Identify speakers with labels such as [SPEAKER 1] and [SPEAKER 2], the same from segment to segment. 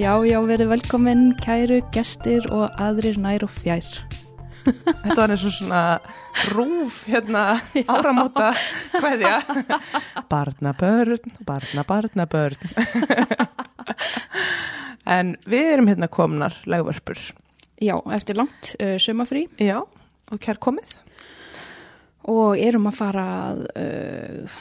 [SPEAKER 1] Já, já, verið velkomin, kæru, gestir og aðrir nær og fjær.
[SPEAKER 2] Þetta var eins og svona rúf hérna áramóta hvaðja. Barnabörn, barna, barnabörn. en við erum hérna komnar legvörpur.
[SPEAKER 1] Já, eftir langt uh, sumafrí
[SPEAKER 2] Já, og kær komið.
[SPEAKER 1] og erum að fara að uh,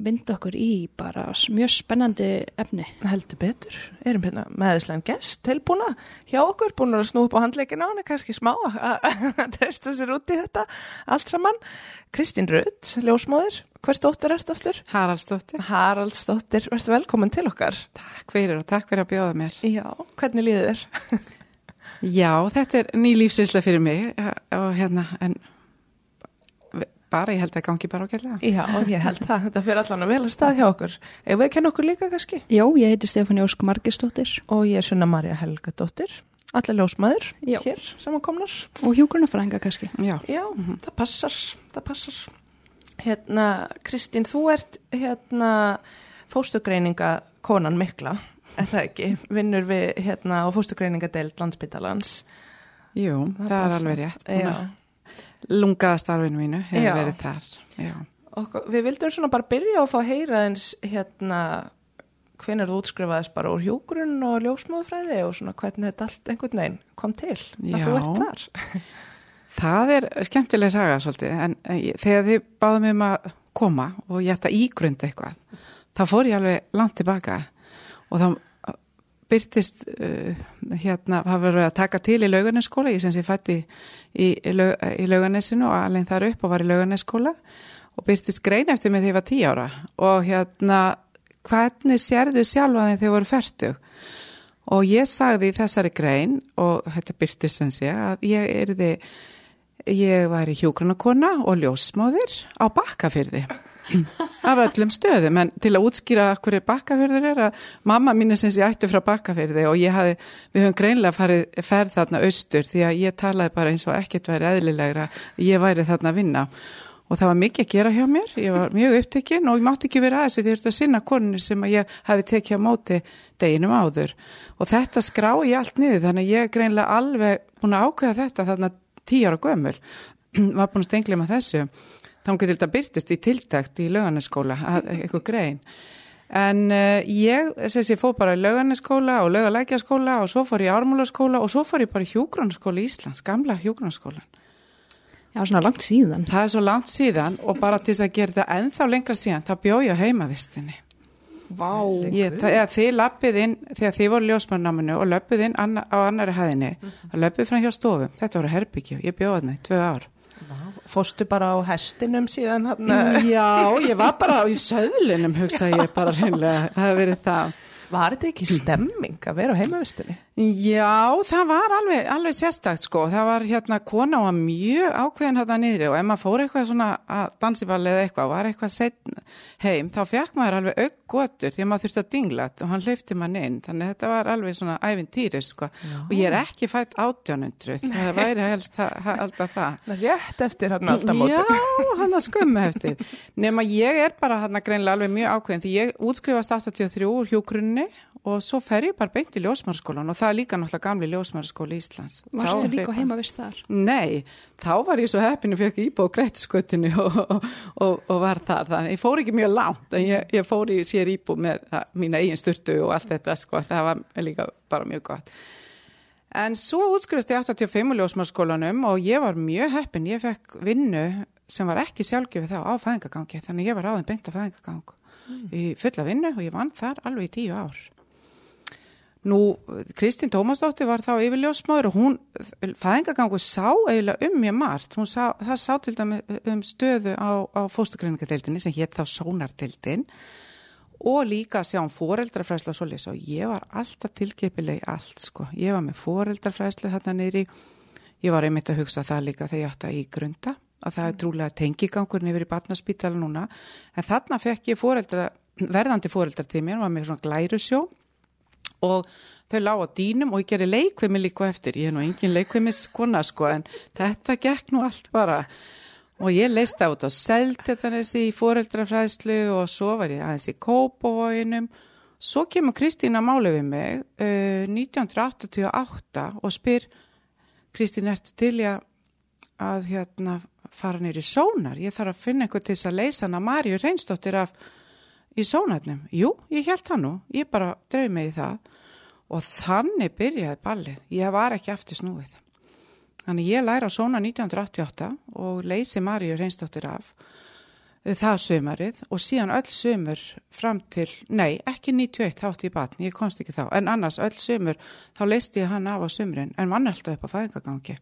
[SPEAKER 1] vinda okkur í bara mjög spennandi efni.
[SPEAKER 2] Heldur betur, erum hérna meðislega gest tilbúna hjá okkur, búin að snú upp á handleikin á hann, kannski smá að treysta sér út í þetta allt saman. Kristín Rutt, ljósmóðir, hvers dóttir ert aftur?
[SPEAKER 3] Haraldsdóttir.
[SPEAKER 2] Haraldsdóttir, verður velkomin til okkar.
[SPEAKER 3] Takk fyrir og takk fyrir að bjóða mér.
[SPEAKER 2] Já, hvernig líður þér?
[SPEAKER 3] Já, þetta er ný lífsinsla fyrir mig og hérna, en bara ég held að gangi bara ágætlega.
[SPEAKER 2] Já, ég held það, þetta fyrir allan að vel að stað hjá okkur. Ef við kenna okkur líka kannski?
[SPEAKER 1] Já, ég heiti Stefáni Ósk Margisdóttir
[SPEAKER 2] Og ég er Sunna Marja Helgadóttir, allir ljósmæður
[SPEAKER 1] Já.
[SPEAKER 2] hér samankomnar.
[SPEAKER 1] og hjúgrunafrænga kannski.
[SPEAKER 3] Já,
[SPEAKER 2] Já, það passar, það passar. Hérna, Kristín, þú ert hérna fóstugreininga konan mikla, er það ekki? Vinnur við hérna á fóstugreiningadeild landsbytalans.
[SPEAKER 3] jú,
[SPEAKER 2] Það
[SPEAKER 3] það, er alveg rétt.
[SPEAKER 2] Já.
[SPEAKER 3] Að Lungaða starfinu mínu hefur verið þar. Já.
[SPEAKER 2] Og við vildum svona bara byrja að fá að heyra eins hérna hvenær þú útskrifaðist bara úr hjúgrunn og ljósmóðfræði og svona hvernig þetta allt einhvern veginn kom til að þú ert þar.
[SPEAKER 3] Það er skemmtileg saga svolítið, en þegar þið báðum um að koma og ég ætti að ígrunda eitthvað, þá fór ég alveg langt tilbaka og þá byrtist uh, hérna, það var að taka til í laugarneskóla, ég sem sé fætti í, í, laug, í laugarnesinu og alveg þar upp og var í laugarneskóla og byrtist grein eftir mig þegar ég var tí ára og hérna, hvernig sérðu sjálfa þegar þið voru færtug? Og ég sagði í þessari grein, og þetta byrtist sem sé, að ég erði, ég væri hjúgrunarkona og ljósmóðir á bakkafyrði. Af öllum stöðum, en til að útskýra hverju bakkafyrður er að mamma mín er sem sé ættu frá bakkafyrði og ég hafi, við höfum greinlega farið ferð þarna austur því að ég talaði bara eins og ekkert væri eðlilegra, ég væri þarna að vinna. Og það var mikið að gera hjá mér, ég var mjög upptekinn og ég mátti ekki vera að þessu því þetta sinna konunni sem ég hafi tekið á móti deginum áður. Og þetta skrá ég allt niður þannig að ég er greinlega alveg búin að ákveða þetta þarna tíu ára gömul. Var búin að stengla með þessu þá getur þetta byrtist í tiltækt í laugarneskóla, eitthvað grein en uh, ég sem sé fór bara í laugarneskóla og laugarlækjaskóla og svo fór ég í ármúlaskóla og svo fór ég bara í hjúgrunarskóla í Íslands, gamla hjúgrunarskólan
[SPEAKER 1] Já, svona langt síðan.
[SPEAKER 3] Það er svo langt síðan og bara til þess að gera þetta ennþá lengra síðan, það bjóð ég á heimavistinni.
[SPEAKER 1] Vá.
[SPEAKER 3] Ég, það, eða, þið lappið inn, þegar þið voru ljósmannaminu og löppið inn anna, á annari hæðinni, það löppið fram hjá stofum, þetta voru herbyggju, ég bjóð
[SPEAKER 2] Fóstu bara á hestinum síðan hann
[SPEAKER 3] Já, ég var bara í söðlunum, hugsa ég bara reynlega, það hefur verið það.
[SPEAKER 2] Var þetta ekki stemming að vera á heimavistinni?
[SPEAKER 3] Já, það var alveg, alveg sérstakt sko, það var hérna kona og mjög ákveðin hérna niðri og ef maður fór eitthvað svona að dansiballi eða eitthvað, var eitthvað setn heim, þá fekk maður alveg aukgotur því að maður þurfti að dingla og hann hleyfti mann inn, þannig að þetta var alveg svona ævintýri sko og ég er ekki fætt átjánundruð, það væri helst alltaf það.
[SPEAKER 2] Rétt eftir hann aldamóti.
[SPEAKER 3] Já, hann að skömmu eftir. Nefn að ég er bara hann að greinlega alveg mjög ákveðin því ég útskrifast 83 úr hjógrunni og svo fer ég bara beint í ljósmárskólan og það er líka náttúrulega gamli ljósmárskóli Íslands.
[SPEAKER 1] Varstu líka heima vist þar?
[SPEAKER 3] Nei, þá var ég svo heppinu fekk íbúð greittskutinu og, og, og, og var þar. Þannig ég fór ekki mjög langt en ég, ég fór í sér íbúð með það, mína eigin styrtu og allt þetta sko. Það var líka bara mjög gott. En svo útskrifast ég 85 úr ljósmárskólanum og ég var mjög heppin. Ég fekk vinnu sem var ekki sjálfgefið þá á fæðingagangi þannig ég var áðin beint á fæðingagang í fulla vinnu og ég vann þar alveg í tíu ár. Nú, Kristín Tómasdóttir var þá yfir ljósmáður og hún, fæðingagangu sá eiginlega um mjög margt. Hún sá, það sá til dæmi um stöðu á, á fóstugreiningadeildinni sem hétt þá sónardeildin og líka sjá um foreldrafræslu og svolítið og ég var alltaf tilgepileg í allt sko. Ég var með foreldrafræslu þarna niðri, ég var einmitt að hugsa það líka þegar ég átti að í grunda að það er trúlega tengigangurinn yfir í batnaspítala núna en þarna fekk ég foreldra, verðandi foreldratími og var með svona glærusjó og þau lág á dýnum og ég gerði leikvimi líka eftir, ég er nú engin leikvimis kona sko en þetta gekk nú allt bara. Og ég leist út á seldi þannig í foreldrafræðslu og svo var ég aðeins í kópavóginum Svo kemur Kristín að máli við mig uh, 1988 og spyr Kristín, ertu til að, að hérna, fara nýri sónar? Ég þarf að finna eitthvað til þess að leysa hana Marju Reynsdóttir af í sónarnum. Jú, ég held það nú, ég bara dreif mig í það. Og þannig byrjaði ballið. Ég var ekki aftur snúið. Þannig ég læra sóna 1988 og leysi Marju Reynsdóttir af það sömarið og síðan öll sömur fram til, nei, ekki 91 þátt í batn, ég komst ekki þá, en annars öll sömur, þá leisti ég hann af á sömurinn, en vann alltaf upp á fæðingagangi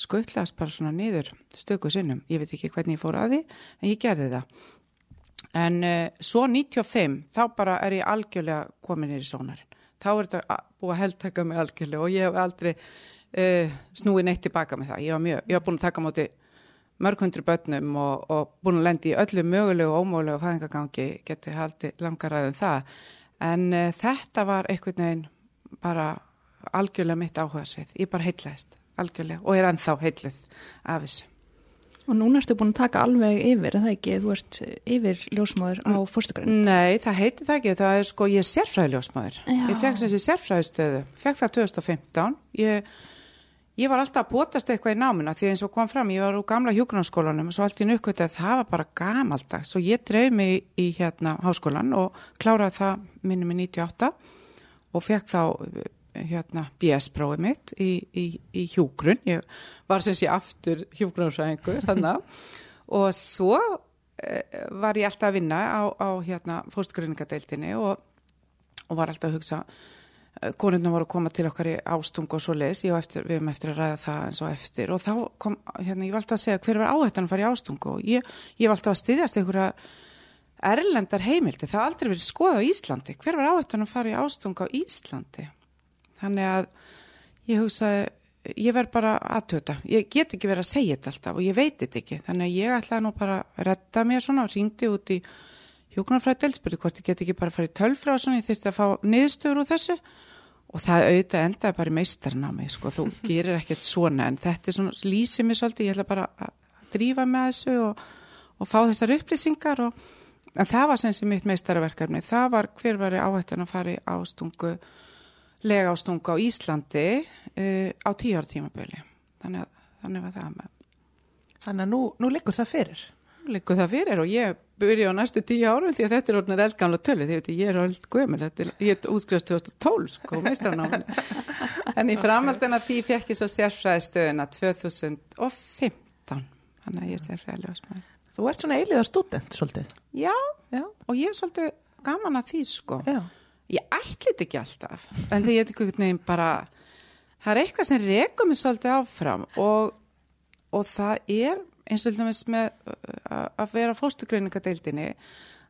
[SPEAKER 3] skuttlaðast bara svona niður stöku sinnum, ég veit ekki hvernig ég fór að því en ég gerði það en uh, svo 95 þá bara er ég algjörlega komin nýri sónarinn, þá er þetta búið að heldtaka mig algjörlega og ég hef aldrei uh, snúið neitt tilbaka með það, ég var mjög, ég var búin að taka móti mörg hundru börnum og, og búin að lendi í öllu mögulegu og ómögulegu fæðingagangi geti haldið langaræðum það. En uh, þetta var einhvern veginn bara algjörlega mitt áhuga svið, ég bara heitlaðist algjörlega og er ennþá heitluð af þessu.
[SPEAKER 1] Og núna ertu búin að taka alveg yfir, er það ekki, þú ert yfir ljósmáður á fórstugrunni?
[SPEAKER 3] Nei, það heiti það ekki, það er sko, ég er sérfræði ljósmáður. Já. Ég fekk sé sérfræðistöðu, fekk það 2015, ég Ég var alltaf að bótast eitthvað í námina því eins og kom fram, ég var úr gamla hjókunarskólanum og svo allt í nökkvöld að það var bara gamaldags og ég dreif mig í, í hérna háskólan og kláraði það minni með 98 og fekk þá hérna BS-prófið mitt í, í, í hjógrun, ég var sem sé aftur hjógrunarsæðingur þannig og svo e, var ég alltaf að vinna á, á hérna fórstgruningadeildinni og, og var alltaf að hugsa konurna voru að koma til okkar í ástung og svo og eftir, við hefum eftir að ræða það eins og eftir. Og þá kom, hérna, ég var alltaf að segja hver var áhættan að fara í ástung og ég, ég var alltaf að styðjast einhverja erlendar heimildi, það aldrei verið skoða á Íslandi, hver var áhættan að fara í ástung á Íslandi þannig að ég hugsaði ég verð bara aðtöta, ég get ekki verið að segja þetta alltaf og ég veit þetta ekki. Þannig að ég ætlaði nú bara að retta mér svona og ringdi út í hjókunarfræðdel, spurði hvort ég get ekki bara að fara í tölfra og svona, ég þurfti að fá niðurstöður úr þessu. Og það auðvitað endaði bara í meistarnámi, sko, þú gerir ekkert svona en þetta er svona, lýsið mér svolítið, ég ætla bara að drífa með þessu og, og fá þessar upplýsingar og, en það var sem sem mitt meistarverkarni, það var hver var að ástungu á Íslandi uh, á tíu ára tímaböli, þannig að þannig var það með.
[SPEAKER 2] Þannig að nú, nú liggur það fyrir?
[SPEAKER 3] Liggur það fyrir og ég byrja á næstu tíu árum því að þetta er orðinir eldgamla tölu því að ég er alveg gömul, ég er útskrifast 2012 sko, en í framhaldina því fekk ég svo sérfræði stöðuna 2015 þannig að ég er sérfræði ljósmaður
[SPEAKER 2] Þú ert svona eiliða student svolítið
[SPEAKER 3] Já, Já. og ég er svolítið gaman að því sko Já. Ég ætlit ekki alltaf en því ég er ekki nefn bara það er eitthvað sem rekum mig svolítið áfram og, og það er eins og hljóðum með að vera fóstugreiningadeildinni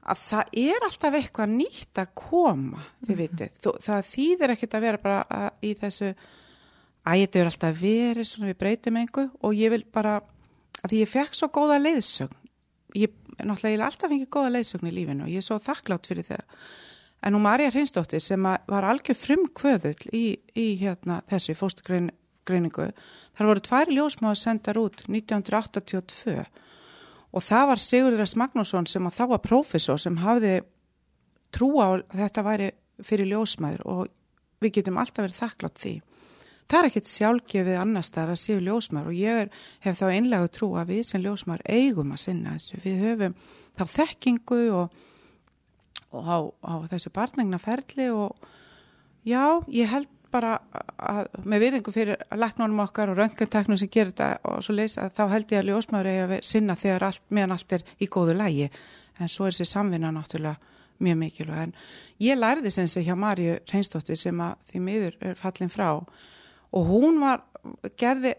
[SPEAKER 3] að það er alltaf eitthvað nýtt að koma, þið vitið. Mm -hmm. Það þýðir ekkert að vera bara í þessu ætið er alltaf verið svona við breytum einhver og ég vil bara að því ég fekk svo góða leiðsögn ég náttúrulega ég alltaf fengið góða leiðsögn í lífinu og ég er svo þakklátt fyrir það en nú Marja Hreinsdóttir sem var algjör frumkvöðull í, í hérna, þessu fóstugreiningu þar voru tværi ljósmáður sendar út 1982 og það var Sigurður S. Magnússon sem að þá var profesor sem hafði trú á þetta væri fyrir ljósmaður og við getum alltaf verið þakklátt því. Það er ekkert sjálfgefið annars þar að séu ljósmaður og ég er, hef þá einlega trú að við sem ljósmaður eigum að sinna þessu. Við höfum þá þekkingu og á, á þessu barnegnaferli og já, ég held bara að, með virðingu fyrir laknunum okkar og röntgenteknum sem gerir þetta og svo leysa þá held ég að ljósmaður eigi að sinna þegar allt, meðan allt er í góðu lægi en svo er þessi samvinna náttúrulega mjög mikilvæg. En ég lærði sem sé hjá Marju Reynsdóttir sem að því miður er fallin frá og hún var gerði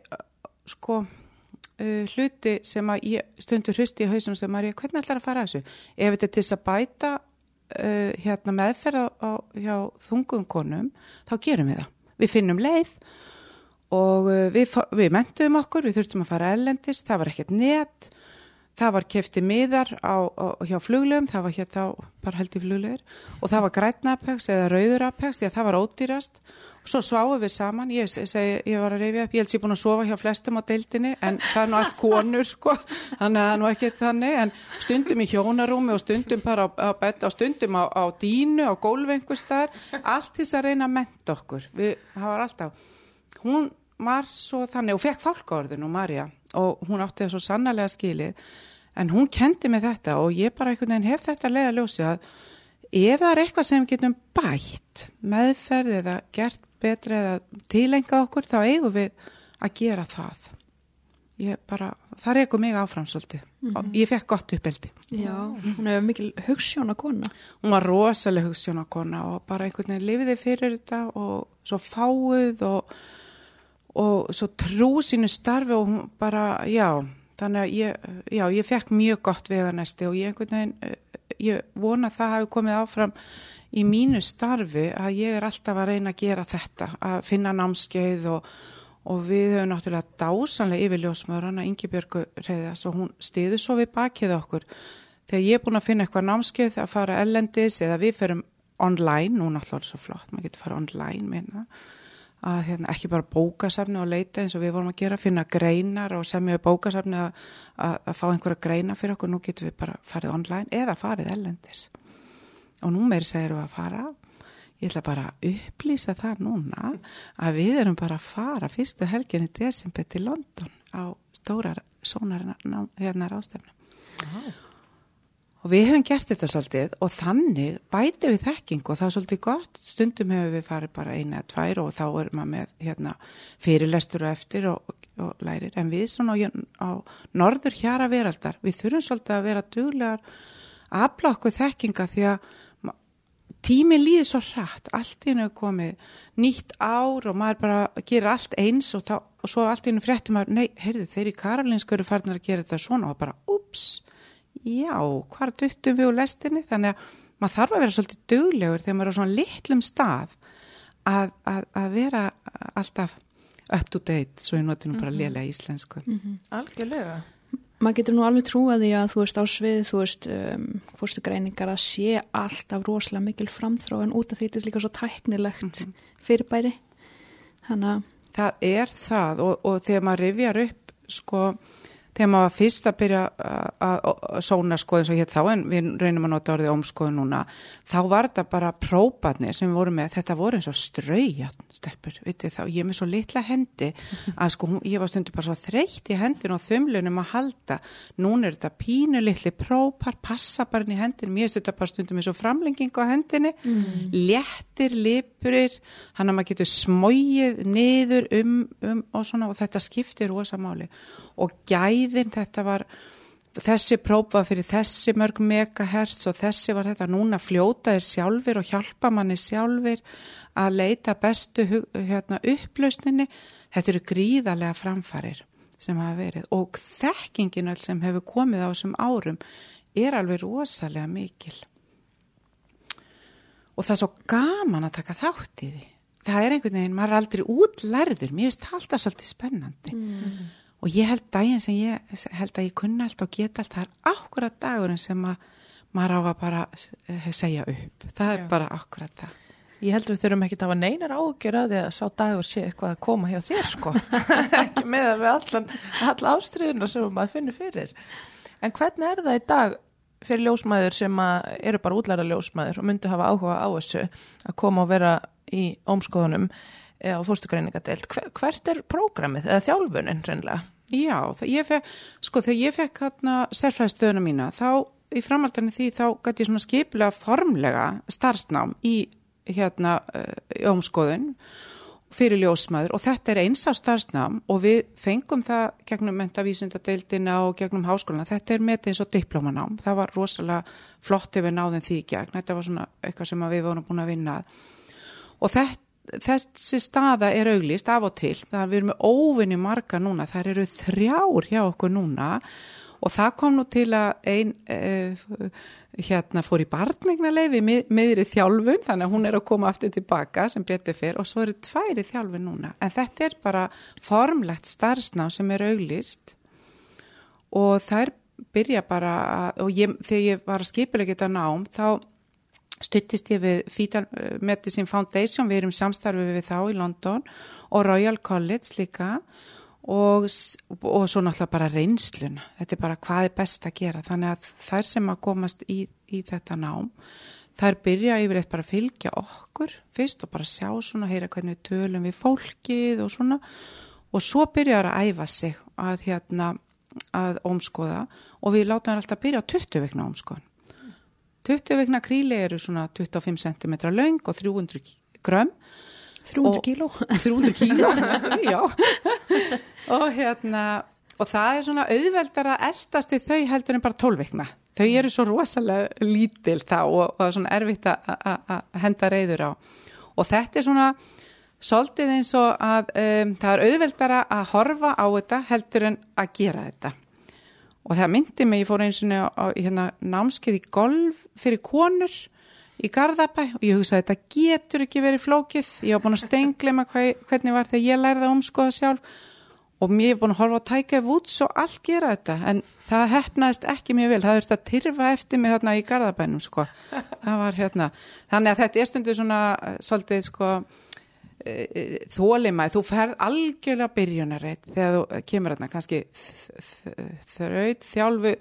[SPEAKER 3] sko uh, hluti sem að ég stundur hristi í hausum sem Marju, hvernig ætlar að fara þessu? Ef þetta er til þess að bæta uh, hérna, meðferð á, hjá þungum konum, þá gerum við það. Við finnum leið og uh, við, við mentuðum okkur, við þurftum að fara ellendist, það var ekkert net, það var kefti miðar á, á, hjá fluglegum, það var hér þá bara held í fluglegur og það var grætnapegs eða rauðurapegs því að það var ódýrast. Og svo sváum við saman, ég segi, ég var að reyfja upp, ég held sér búin að sofa hjá flestum á deildinni en það er nú allt konur sko, þannig að það er nú ekki þannig. En stundum í hjónarúmi og stundum bara á, betta og stundum á, á dínu, á gólfengustar, allt þess að reyna að menta okkur, við, það var alltaf, hún var svo þannig og fekk fálkaorðin og Marja og hún átti það svo sannarlega skilið en hún kendi mig þetta og ég bara einhvern veginn hef þetta leið að ljósi að ef það er eitthvað sem við getum bætt meðferð eða gert betri eða tilenga okkur þá eigum við að gera það. Ég bara, það reyku mig áfram svolítið. Mm -hmm. ég fekk gott uppeldi.
[SPEAKER 1] Já, hún hefur mikil hugssjónakona
[SPEAKER 3] hún var rosalega hugssjónakona og bara einhvern veginn lifiði fyrir þetta og svo fáið og og svo trú sínu starfi og hún bara, já, þannig að ég, já, ég fekk mjög gott veganesti og ég einhvern veginn, eh, ég vona að það hafi komið áfram í mínu starfi að ég er alltaf að reyna að gera þetta, að finna námskeið og, og við höfum náttúrulega dásanlega yfirljósmaður hana Ingebjörgu reyðas og hún stiður svo við bakið okkur. Þegar ég er búin að finna eitthvað námskeið að fara ellendis eða við ferum online, nú náttúrulega er það svo flott, maður getur fara online minna að hérna, ekki bara bókasafni og leita eins og við vorum að gera, finna greinar og semja bókasafni að, að, að fá einhverja greina fyrir okkur, nú getum við bara farið online eða farið ellendis og nú meiri segir við að fara. Ég ætla bara að upplýsa það núna að við erum bara að fara fyrstu helginni desember til London á stóra sónar hérna rástefna Og við hefum gert þetta svolítið og þannig bæti við þekking og það er svolítið gott. Stundum hefur við farið bara eina eða tvær og þá er maður með hérna, fyrirlestur og eftir og, og lærir. En við svona á, á norður hjara veraldar, við þurfum svolítið að vera duglegar að afla okkur þekkinga því að tími líði svo hrætt. Allt inn hefur komið nýtt ár og maður bara gerir allt eins og, þá, og svo allt inn fréttum maður, nei, heyrðu, þeir í Karolinsku eru farin að gera þetta svona og bara, ups já, hvar duttum við úr lestinni þannig að maður þarf að vera svolítið duglegur þegar maður er á svona litlum stað að, að, að vera alltaf up to date svo ég noti nú bara mm -hmm. lélega íslensku mm
[SPEAKER 2] -hmm. Algjörlega
[SPEAKER 1] maður getur nú alveg trúið því að þú veist á svið þú veist, um, fórstu greiningar að sé alltaf rosalega mikil framþróin út af því þetta er líka svo tæknilegt mm -hmm. fyrirbæri þannig að
[SPEAKER 3] það er það og, og þegar maður rifjar upp sko þegar maður var fyrst að byrja að sóna sko eins og hér þá en við reynum að nota orðið omskoðu núna þá var þetta bara próbarnir sem við vorum með þetta voru eins og strauja stelpur, vitið þá, ég er með svo litla hendi að sko ég var stundur bara svo þreytt í hendin og þumlunum að halda. Núna er þetta pínu litli própar passa bara inn í hendin, mér stundur bara stundum eins og framlenging á hendinni. Mm. léttir, lipurir hann að maður getur smóið niður um, um og svona og þetta skiptir rosa máli og gæðin þetta var þessi próf var fyrir þessi mörg megahertz og þessi var þetta. Núna fljótaðir sjálfur og hjálpa manni sjálfur að leita bestu hérna, upplausninni. Þetta eru gríðarlega framfarir sem hafa verið og þekkingin öll sem hefur komið á þessum árum er alveg rosalega mikil. Og það er svo gaman að taka þátt í því. Það er einhvern veginn, maður er aldrei útlærður. Mér finnst það alltaf svolítið spennandi. Mm og ég held daginn sem ég held að ég kunna allt og geta allt, það er akkurat dagurinn sem að maður á að bara eh, segja upp, það er Já. bara akkurat það.
[SPEAKER 2] Ég held við þurfum ekki að hafa neinar ágjör að því að sá dagur sé eitthvað að koma hjá þér sko, ekki með að við allan, allan ástriðuna sem maður finnur fyrir. En hvernig er það í dag fyrir ljósmæður sem eru bara útlæra ljósmæður og myndu hafa áhuga á þessu að koma og vera í ómskoðunum á fóstugreiningadeild, hvert er prógramið eða þjálfunin reynilega?
[SPEAKER 3] Já, ég fekk, sko þegar ég fekk hérna sérfræðstöðuna mína þá í framhaldinu því þá gæti ég svona skiplega formlega starfsnám í hérna í ómskoðun fyrir ljósmaður og þetta er eins á starfsnám og við fengum það gegnum mentavísindadeildina og gegnum háskóluna, þetta er með eins og diplómanám, það var rosalega flott ef við náðum því gegn, þetta var svona eitthvað sem við vorum búin að vinna og þetta þessi staða er auglist af og til, það við erum með óvinni marga núna, það eru þrjár hjá okkur núna. Og það kom nú til að einn uh, hérna fór í barningnaleifi með, meðri þjálfun, þannig að hún er að koma aftur tilbaka sem betur fyrr og svo eru tværi þjálfun núna, en þetta er bara formlegt starfsná sem er auglist og það er byrja bara að, og ég, þegar ég var að skipilega geta nám þá stuttist ég við Fetal Medicine Foundation, við erum samstarfið við þá í London og Royal College líka. Og, og svo náttúrulega bara reynsluna, þetta er bara hvað er best að gera, þannig að þær sem að komast í, í þetta nám, þær byrja yfirleitt bara að fylgja okkur fyrst og bara sjá svona, heyra hvernig við tölum við fólkið og svona. Og svo byrjar að æfa sig að hérna að ómskoða. Og við það alltaf byrja á 20 vikna ómskoðan 20 vikna kríli eru svona 25 cm laung og 300 grömm.
[SPEAKER 1] 300 kíló.
[SPEAKER 3] 300 kíló, já. Og hérna og það er svona auðveldar að eldast í þau heldur en bara 12 vikna. Þau eru svo rosalega lítil þá og, og svona erfitt að henda reyður á. Og þetta er svona svolítið eins og að um, það er auðveldara að horfa á þetta heldur en að gera þetta og það myndi mig, ég fór eins og hérna, námskeið í golf fyrir konur í Garðabæ og ég hugsaði þetta getur ekki verið flókið. Ég var búin að stenglema hvernig var þegar ég lærði að umskoða sjálf. Og mér er búin að horfa að tæka vúts og allt gera þetta en það hefnaðist ekki mjög vel. Það þurfti að tyrfa eftir mig hérna í Garðabænum sko. það var hérna þannig að þetta er stundu svona svolítið sko þólima, þú ferð algjörlega byrjunarreit þegar þú kemur hérna kannski þraut, þjálfu,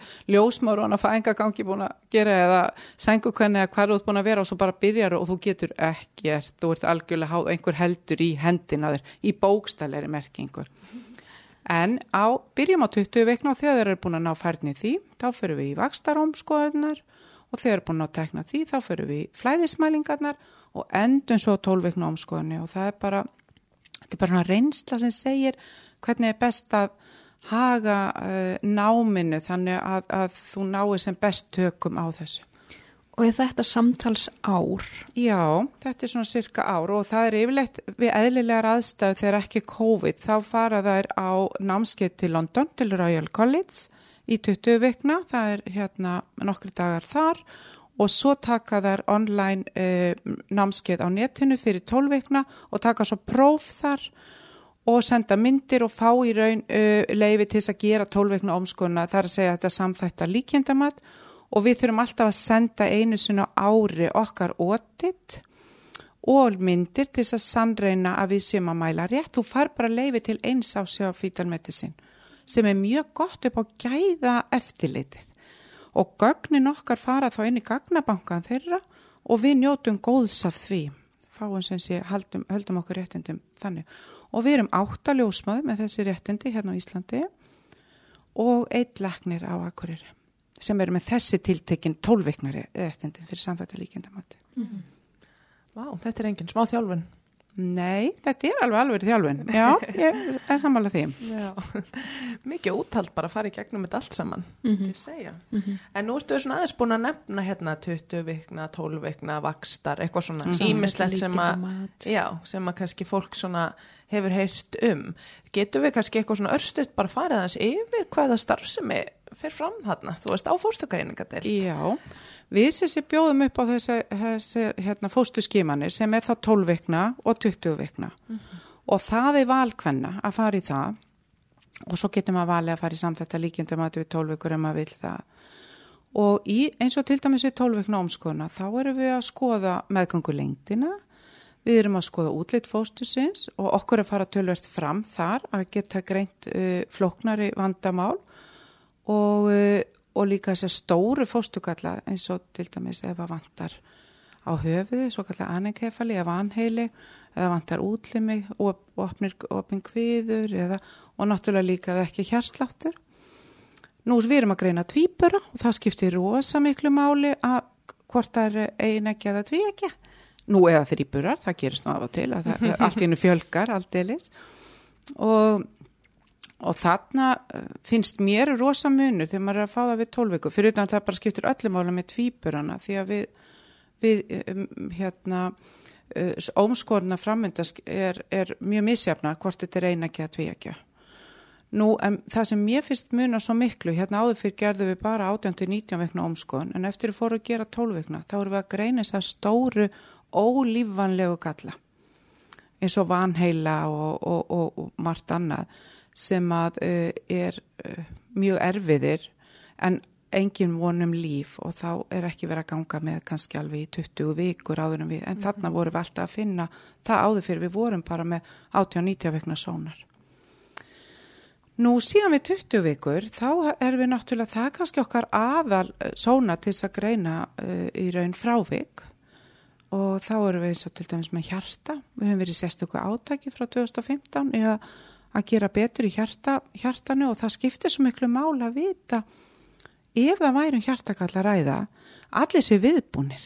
[SPEAKER 3] hann að fænga gangi búin að gera eða sengu hvernig að hvað er út búin að vera og svo bara byrjar og þú getur ekkert. Þú ert algjörlega háð einhver heldur í hendina þér í bókstæleiri merkingur en á byrjum á 20 veikna og þegar þeir eru búin að ná færni því þá fyrir við í vakstaróm og þegar þeir eru búin að tekna því þá fyrir við í flæðismælingarnar og endum svo tólveikna omskoðinni og það er bara, þetta er bara svona reynsla sem segir hvernig er best að haga uh, náminu þannig að, að þú náir sem best tökum á þessu.
[SPEAKER 1] Og er þetta samtals ár?
[SPEAKER 3] Já, þetta er svona cirka ár og það er yfirleitt við eðlilegar aðstæðu þegar ekki COVID, þá fara þær á námskeið til London, til Royal College í 20 vikna, það er hérna nokkri dagar þar og svo taka þær online eh, námskeið á netinu fyrir tólveikna og taka svo próf þar og senda myndir og fá í raun eh, leifi til þess að gera tólveikna omskona þar að segja að þetta samþætta líkjendamat og við þurfum alltaf að senda einu svona ári okkar ótitt og myndir til þess að sannreina að við séum að mæla rétt. Þú far bara leifi til eins á sjá fítalmedicin sem er mjög gott upp á gæða eftirlitið og gögnin okkar fara þá inn í gagnabankan þeirra og við njótum góðs af því. Fáum sem sé, haldum, haldum okkur réttindum þannig. Og við erum áttaljósmaður með þessi réttindi hérna á Íslandi og eitt leknir á Akureyri sem eru með þessi tiltekinn tólveiknari réttindi fyrir samfættu líkindamatti mm -hmm.
[SPEAKER 2] Vá, þetta er enginn smá þjálfun
[SPEAKER 3] Nei, þetta er alveg alveg þjálfin. Já, ég er sammála því. Já,
[SPEAKER 2] mikið úttalt bara að fara í gegnum þetta allt saman, mm -hmm. Mm -hmm. En nú ertu við svona aðeins búin að nefna hérna 20 vikna, 12 vikna, vakstar, eitthvað svona símislegt mhm. sem að, já, sem að kannski fólk svona hefur heyrt um. Getur við kannski eitthvað svona örstuðt bara farið hans yfir hvaða starfsemi fer fram þarna, þú veist, á fórstökareiningadelt?
[SPEAKER 3] Já, Við þessi bjóðum upp á þessi, þessi hérna, fóstuskimanir sem er það 12 vikna og 20 vikna. Mm -hmm. og það er valkvenna að fara í það. Og svo getur maður valið að fara í samþetta líkjendum að við 12 vikur um að vil það. Og í, eins og til dæmis við 12 vikna omskoðuna þá erum við að skoða meðgangulengdina við erum að skoða útlitt fóstusins og okkur er að fara tölverst fram þar að geta greint uh, floknari vandamál. Og uh, og líka þessar stóru fóstugalla eins og til dæmis ef að vantar á höfuði, svo kallar anenkefali eða vanheili, eða vantar útlimi og opnir opin kviður eða, og náttúrulega líka ekki hjarsláttur. Nú við erum að greina tvíbura og það skiptir rosa miklu máli að hvort það er einækja eða tvíækja. Nú eða þrýburar, það gerist nú af og til, allt innu fjölgar, allt eilis og og þarna eh, finnst mér rosa munur þegar maður er að fá það við tólveiku fyrir utan að það bara skiptir öllum ála með tvíburana því að við, við um, hérna uh, ómskorna framöndask er, er mjög misjafna hvort þetta er eina ekki að tví ekki nú um, það sem mér finnst munar svo miklu hérna áður fyrir gerðum við bara 18-19 vekna ómskon en eftir að fóru að gera tólveikna þá eru við að greina þess að stóru ólífanlegu galla. Eins og vanheila og, og, og, og margt annað sem að uh, er uh, mjög erfiðir en engin vonum líf og þá er ekki verið að ganga með kannski alveg í 20 vikur áður en við, en þarna vorum við alltaf að finna það áður fyrir við vorum bara með 80-90 vikna sónar. Nú síðan við 20 vikur þá er við náttúrulega það kannski okkar aðal eh, sóna til þess að greina uh, í raun frávik. Og þá erum við eins og til dæmis með hjarta, við höfum verið sérstöku átaki frá 2015 eða að gera betur í hjarta, hjartanu og það skiptir svo miklu mála að vita ef það væri um hjartakall að ræða allir sér viðbúnir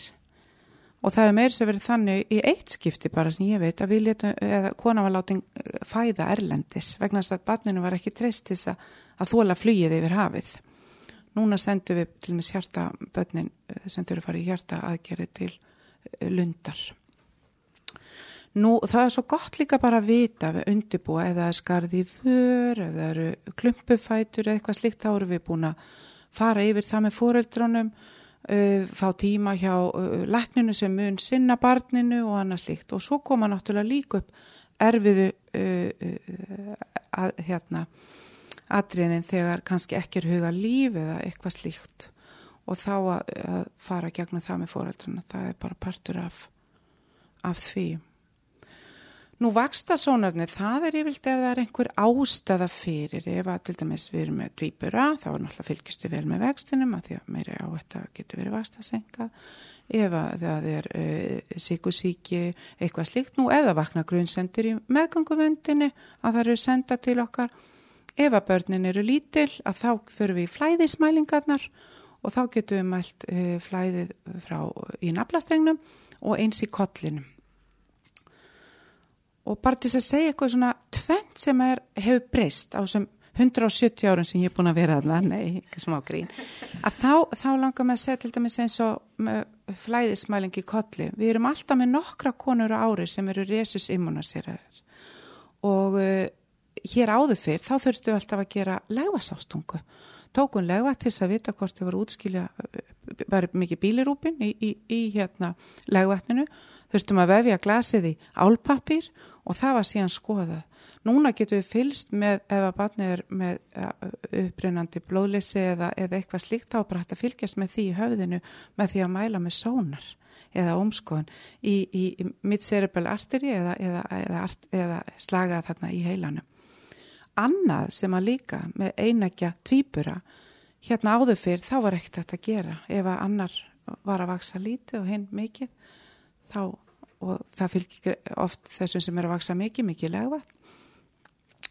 [SPEAKER 3] og það er meir sem verið þannig í eitt skipti bara sem ég veit að við letum, eða kona var látið fæða erlendis vegna þess að barninu var ekki treyst til að, að þóla flýið yfir hafið. Núna sendum við til og með hjartabötnin eh, sem þurfa að fara í hjarta aðgerið til eh, lundar. Nú það er svo gott líka bara að vita við undirbúa eða skarði för eða eru klumpufætur eða eitthvað slikt þá eru við búin að fara yfir það með fóreldrónum uh, fá tíma hjá uh, lækninu sem mun sinna barninu og annað slikt og svo koma náttúrulega líka upp erfiðu uh, uh að, hérna atriðin þegar kannski ekki er huga líf eða eitthvað slíkt. Og þá að, að fara gegnum það með fóreldruna, það er bara partur af, af því Nú vaksta sónarnir, það er yfirlt ef það er einhver ástæða fyrir, ef að til dæmis við erum með dvíbura, þá er náttúrulega fylgistu vel með vextinum að því að meiri á þetta getur verið vastasenga, ef að það er uh, síkusíki, eitthvað slíkt, nú það vakna grunnsendir í meðganguvöndinu að það eru senda til okkar, ef að börnin eru lítil að þá fyrir við í flæðismælingarnar og þá getum við mælt uh, flæðið frá í naflastrengnum og eins í kollinum og bara til að segja eitthvað svona tvent sem er, hefur breyst á þessum 170 árum sem ég er búin að vera aðna, nei, ekki smá grín. Að þá, þá langar maður að segja til dæmis eins og flæðismælingi kolli, við erum alltaf með nokkra konur á ári sem eru resus immunasýrar og uh, hér áður fyrr þá þurftu við alltaf að gera legvasástungu tókun legva til þess að vita hvort þau voru útskilja bara mikið bílirúpin í, í, í hérna legvatninu þurftum að vefja glasið í álpapir og það var síðan skoðað. Núna getum við fylst með ef að barnið er með upprennandi blóðleysi eða, eða eitthvað slíkt þá bara hægt að fylgjast með því í höfðinu með því að mæla með sónar eða omskoðan í, í, í mitt cerebral arteri eða, eða, eða slagað þarna í heilanum. Annað sem að líka með einækja tvýbura hérna áður fyrr þá var ekkert þetta að gera ef að annar var að vaksa lítið og hinn mikið þá og það fylgir oft þessum sem er að vaksa mikið, mikið legva.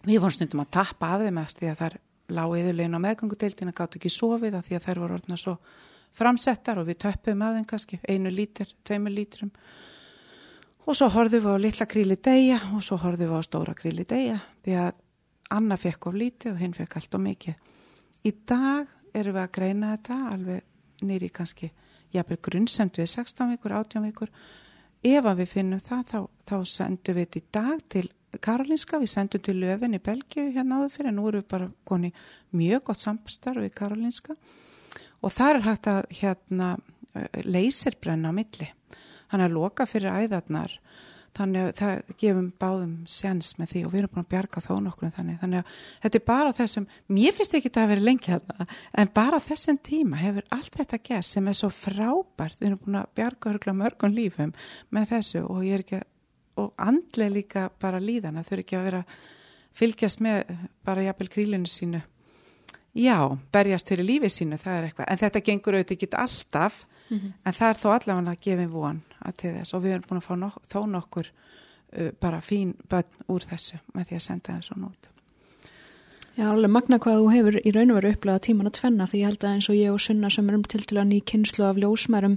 [SPEAKER 3] Við vorum stundum að tappa af þeim eftir því að þær lág eðurlegin á meðgangudeildina, gátt ekki sofið af því að þær voru orðna svo framsettar og við töppum af þeim kannski einu lítur, tveimur lítrum og svo horfðum við á litla kríli degja og svo horfðum við á stóra kríli degja því að Anna fekk of lítið og hinn fekk allt og mikið. Í dag erum við að greina þetta alveg nýri kannski jafnveg grunnsemt við 16 vikur, 18 vikur ef að við finnum það þá, þá sendum við þetta í dag til Karolinska, við sendum til Löfven í Belgiu hérna áður fyrir, nú erum við bara koni mjög gott samstarf í Karolinska. Og þar er hægt að hérna leysirbrenna á milli. Hann er loka fyrir æðarnar þannig að það gefum báðum sens með því og við erum búin að bjarga þó nokkur þannig, þannig að þetta er bara þessum mér finnst ekki þetta að vera lengi hérna en bara þessum tíma hefur allt þetta gert sem er svo frábært. Við erum búin að bjarga mörgum lífum með þessu og ég er ekki og andlega líka bara líðana þau eru ekki að vera fylgjast með bara jafnvel krílinu sínu já, berjast fyrir lífið sínu það er eitthvað, en þetta gengur auðvitað ekki alltaf mm -hmm. en það er þó allavega að gefa von að til þess. Og við erum búin að fá nok þó nokkur uh, bara fín bönn úr þessu með því að senda það svona út
[SPEAKER 1] Já, alveg magna hvað þú hefur í raun og veru upplegað tíman að tvenna því ég held að eins og ég og Sunna sem erum til til að ný kynslu af ljósmærum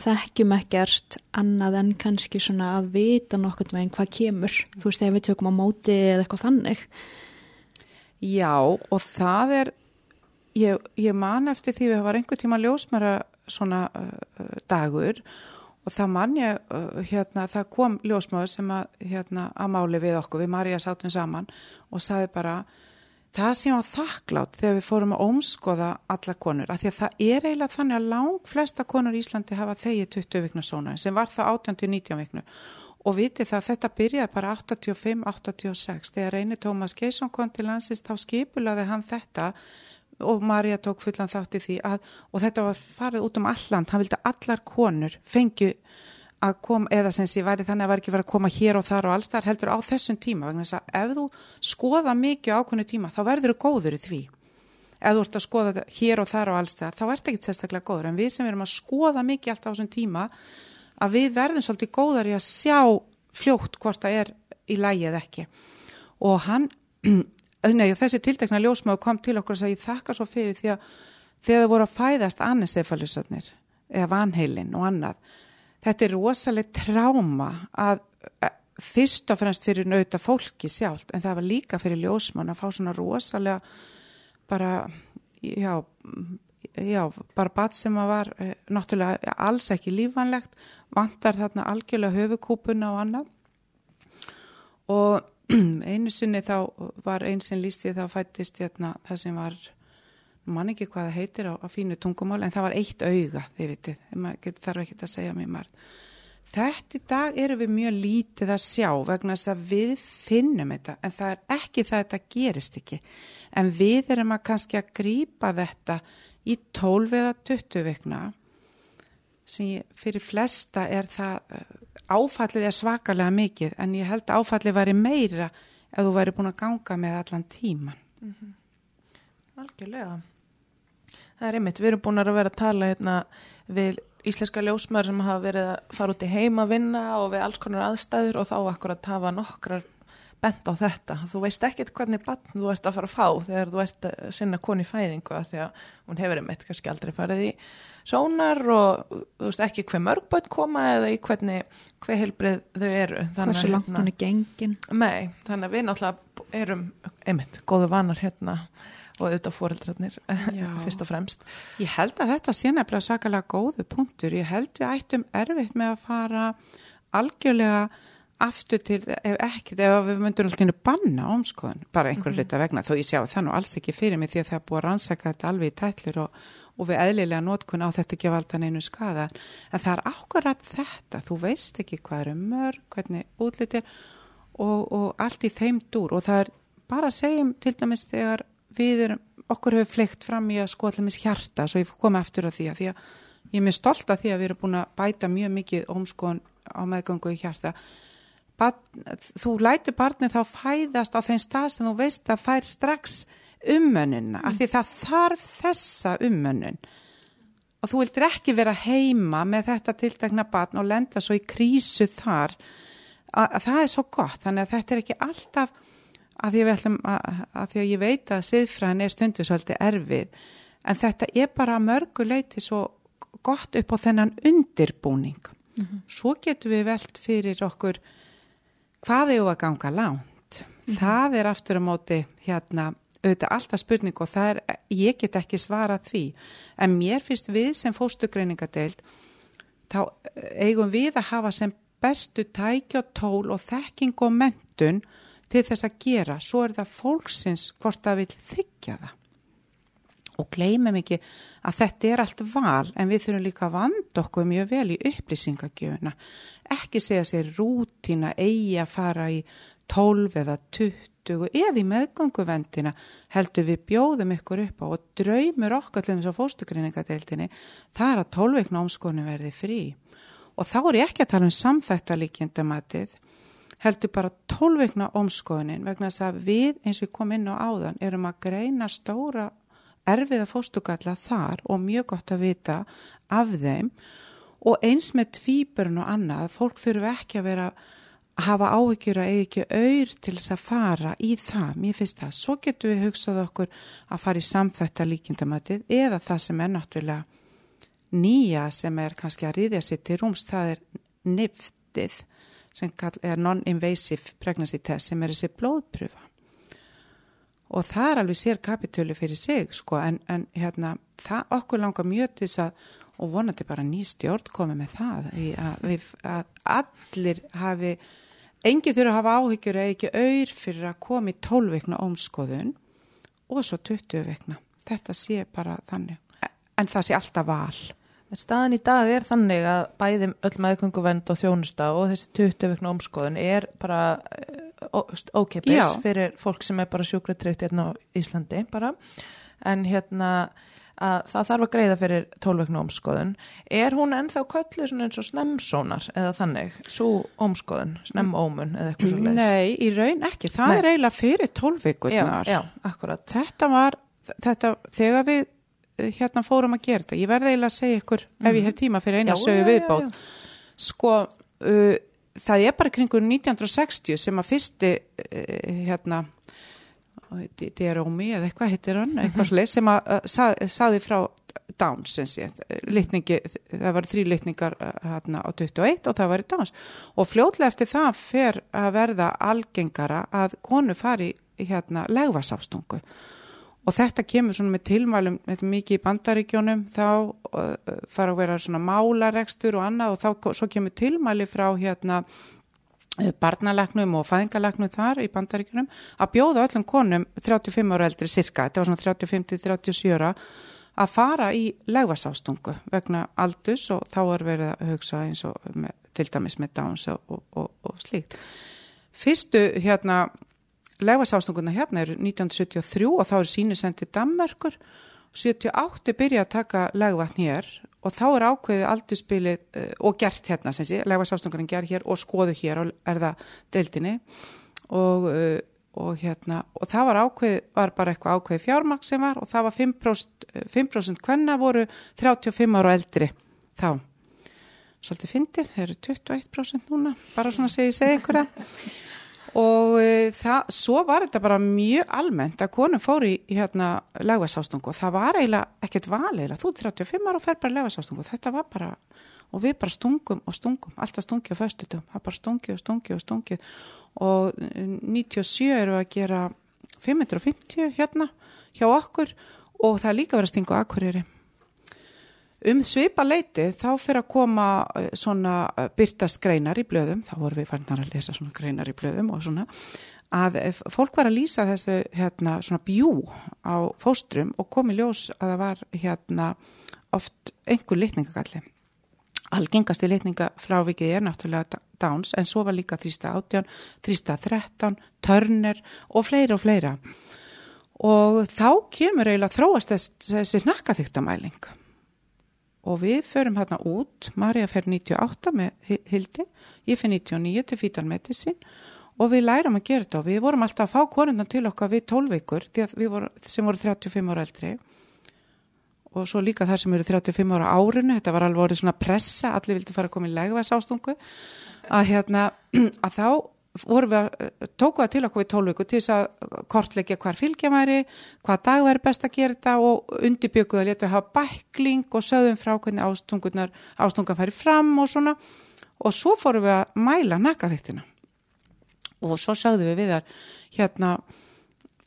[SPEAKER 1] þekkjum ekkert annað en kannski svona að vita nokkur með einn hvað kemur, þú veist, ef við tökum á móti eða eitthvað þannig.
[SPEAKER 3] Já, og það er ég, ég man eftir því að það var einhver tíma ljósmæra svona uh, dagur og það mann ég, uh, hérna, það kom ljósmáður sem að, hérna, að máli við okkur, við Marja sátum saman og saði bara, það sem var þakklátt þegar við fórum að ómskoða alla konur, af því að það er eiginlega þannig að lang flesta konur í Íslandi hafa þegið 20 vikna svona, sem var það 18-19 viknu og vitið það að þetta byrjaði bara 85-86, þegar reynir Tómas Geisson kom til landsist, þá skipulaði hann þetta og Marja tók fullan þátt í því að, og þetta var farið út um alland, hann vildi að allar konur fengju að koma, eða sem sé væri þannig að var ekki verið að koma hér og þar og alls þar heldur á þessum tíma, vegna þess að ef þú skoða mikið ákveðnu tíma, þá verður þú góður í því. Ef þú ert að skoða hér og þar og alls þar, þá ert ekki sérstaklega góður, en við sem erum að skoða mikið alltaf á þessum tíma, að við verðum svolítið góðar í að sjá fljótt hvort það er í lægi eða ekki. Og hann, nei, þessi tiltekna ljósmaður kom til okkur og sagði, ég þakka svo fyrir því að þegar það voru að fæðast annisefalisötnir eða vanheilin og annað, þetta er rosalega tráma að fyrst og fremst fyrir nauta fólki sjálft en það var líka fyrir ljósmann að fá svona rosalega bara já, já bara bat sem að var eh, náttúrulega alls ekki lífanlegt vantar þarna algjörlega höfukúpuna og annað. Og einu sinni þá var einn sem lísti þá fættist hérna, það sem var mann ekki hvað það heitir á, á fínu tungumál en það var eitt auga, þið vitið, maður þarf ekki að segja mér marg. Þetta í dag eru við mjög lítið að sjá vegna þess að við finnum þetta en það er ekki það að þetta gerist ekki. En við erum að kannski að grýpa þetta í 12 eða 20 vikna sem fyrir flesta er það áfallið er svakalega mikið en ég held að áfallið væri meira ef þú væri búin að ganga með allan tíman. Mm -hmm.
[SPEAKER 2] Algjörlega. Það er einmitt, við erum búin að vera að tala hérna, við íslenska ljósmaður sem hafa verið að fara út í heima að vinna og við alls konar aðstæður og þá akkurat hafa nokkrar bent á þetta. Þú veist ekkert hvernig bann þú ert að fara að fá þegar þú ert að sinna koni fæðingu að því að hún hefur einmitt kannski aldrei farið í sónar og þú veist ekki hver mörgbönd koma eða í hvernig hver heilbrið þau eru.
[SPEAKER 1] Hversu langt hún er gengin.
[SPEAKER 2] Nei, þannig að við náttúrulega erum einmitt góðu vanar hérna og auðvitað fóreldrarnir fyrst og fremst.
[SPEAKER 3] Ég held að þetta sé nefnilega svakalega góðu punktur. Ég held við ættum erfitt með að fara algjörlega aftur til, ef ekkert, ef við myndum alltaf banna omskoðun, bara einhverju mm -hmm. lita vegna, þó ég sjá það nú alls ekki fyrir mig því að það er búið að rannsaka þetta alveg í tætlur og, og við eðlilega nótkun á þetta ekki valda neinu skada, en það er ákvarðat þetta, þú veist ekki hvað eru mörg, hvernig útlitir og, og allt í þeim dúr. Og það er bara að segjum til dæmis þegar við erum, okkur hefur fleikt fram í að sko allir mis hjarta, svo ég koma eftir að því að því að ég er mjög stolt að því að við erum búin að bæta mjög mikið ómskoðun á meðgangu í hjarta þú lætur barnið þá fæðast á þeim stað sem þú veist að fær strax ummönnuna, mm. af því það þarf þessa ummönnun og þú vildir ekki vera heima með þetta tiltegna barn og lenda svo í krísu þar að, að það er svo gott, þannig að þetta er ekki alltaf að því að, að ég veit að siðfræðin er stundu svolítið erfið en þetta er bara mörguleiti svo gott upp á þennan undirbúning mm -hmm. svo getur við velt fyrir okkur hvað er að ganga langt? Mm það er aftur á móti hérna auðvitað alltaf spurning og það er ég get ekki svara því. En mér finnst við sem fóstugreiningadeild þá eigum við að hafa sem bestu tækja tól og þekking og mentun til þess að gera, svo er það fólksins hvort það vil þykja það og gleymum ekki að þetta er allt val en við þurfum líka að vanda okkur mjög vel í upplýsingagjöfuna ekki segja sér rútina eigi að fara í 12 eða 20 eða í meðganguvendina heldur við bjóðum ykkur upp á og draumur okkar til þess að fóstugrinningadeildinni það er að 12 veikna ómskonu verði frí. Og þá er ég ekki að tala um samþættalíkjendamatið heldur bara tólveikna omskoðunin vegna þess að við eins og við komum inn á áðan erum að greina stóra erfiða fóstugalla þar og mjög gott að vita af þeim. Og eins með tvíburn og annað, fólk þurfu ekki að vera að hafa áhyggjur að eigi ekki auður til þess að fara í það, mér finnst það, svo getur við hugsað okkur að fara í samþætta líkindamötið eða það sem er náttúrulega nýja sem er kannski að riðja sér til rúms, það er niftið sem er non-invasive pregnancy test sem er þessi blóðpröfa og það er alveg sér kapitölu fyrir sig sko en, en hérna það okkur langar mjög til þess að og vonandi bara ný stjórn komið með það að, við, að allir hafi engi þurfa að hafa áhyggjur eða ekki auður fyrir að 12 vekna ómskoðun og svo 20 vekna þetta sé bara þannig. En það sé alltaf val.
[SPEAKER 2] En staðan í dag er þannig að bæðum öll meðgönguvend og þjónusta og þessi 20 vikna omskoðun er bara eh, ókeppis fyrir fólk sem er bara sjúkvæðtrykt hérna á Íslandi bara. en hérna að það þarf að greiða fyrir tólveknu ómskoðun er hún ennþá svona eins og snemsónar eða þannig, svo ómskoðun snemmómun eða eitthvað svo leiðis
[SPEAKER 3] Nei, í raun ekki, það
[SPEAKER 2] Nei.
[SPEAKER 3] er eiginlega fyrir
[SPEAKER 2] já, já, akkurat.
[SPEAKER 3] Þetta var, þetta, þegar við uh, hérna fórum að gera þetta ég verði eiginlega að segja ykkur ef ég hef tíma fyrir eina
[SPEAKER 2] Já,
[SPEAKER 3] sögu
[SPEAKER 2] já, já,
[SPEAKER 3] viðbót.
[SPEAKER 2] já.
[SPEAKER 3] sko uh, það er bara kringur 1960 sem að fyrsti uh, hérna Derómi eða eitthvað heitir hann eitthvað mm sem að sað, saði frá Downs litningi, það var þrý litningar uh, hérna á 21 og það var í Downs. Og fljótlega eftir það fer að verða algengara að konu fari hérna legvasáfstungu og þetta kemur svona með tilmælum er mikið í bandaríkjónum þá uh, fara að vera svona málarekstur og annað og þá svo kemur tilmæli frá hérna barnalagnum og fæðingalagnum þar í bandaríkjunum að bjóða öllum konum 35 ára eldri cirka, þetta var svona 35-37 ára að fara í legvasástungu vegna aldus og þá er verið að hugsa eins og með, til dæmis með Downs og, og, og, og slíkt. Fyrstu hérna legvasástungunna hérna eru 1973 og þá er síni sendið Dammerkur 78 byrja að taka legvatn hér og þá er ákveðið aldurspilið uh, og gert hérna sem sé, legvasástungunum gerð hér og skoðu hér og er það deildinni og uh, og hérna, og það var ákveð var bara eitthvað ákveð fjármaks sem var og það var 5%, 5 hvenna voru 35 ára eldri þá. Svolítið fyndið, þeir eru 21% núna bara svona segi, segi ykkur það og e, það, svo var þetta bara mjög almennt að konum fór í hérna legvæsástungu og það var eiginlega ekkert valeilega, þú er 35 ára og fer bara legvæsástungu, þetta var bara og við bara stungum og stungum, alltaf stungi á föstutum, það bara stungi og stungi og stungi. Og 97 eru að gera 550 hérna hjá okkur. Og það er líka verið að stinga á akkurýri. Um svipa leiti þá fyrir að koma eh, svona eh, byrtast greinar í blöðum, þá voru við farnar að lesa svona greinar í blöðum og svona, að eh, fólk var að lýsa þessu hérna svona bjú á fóstrum og komi ljós að það var hérna oft einhver litningagalli algengasti litninga frávikið er náttúrulega Downs en svo var líka 318, 313, Turner og fleira og fleira. Og þá kemur eiginlega þróast þess, þessi hnakkaþyktamæling. Og við förum hérna út, Marja fer 98 með Hildi, ég fer 99 til Fetal Medicine og við lærum að gera þetta og við vorum alltaf að fá konundan til okkar við 12 vikur voru, sem voru 35 ára eldri. Og svo líka þar sem eru 35 ára árinu, þetta var alveg orðið svona pressa, allir vildi fara að koma í legvæs ástungu, að hérna, að þá við tóku það til okkur við tólvíku til þess að kortleggja hvar fylgja væri, hvað dag væri best að gera þetta og undirbygguðu að leta að hafa bækling og sögðum frá hvernig ástungunar, ástungan færi fram og svona. Og svo fórum við að mæla nakkaþyktina og svo sögðum við við þar hérna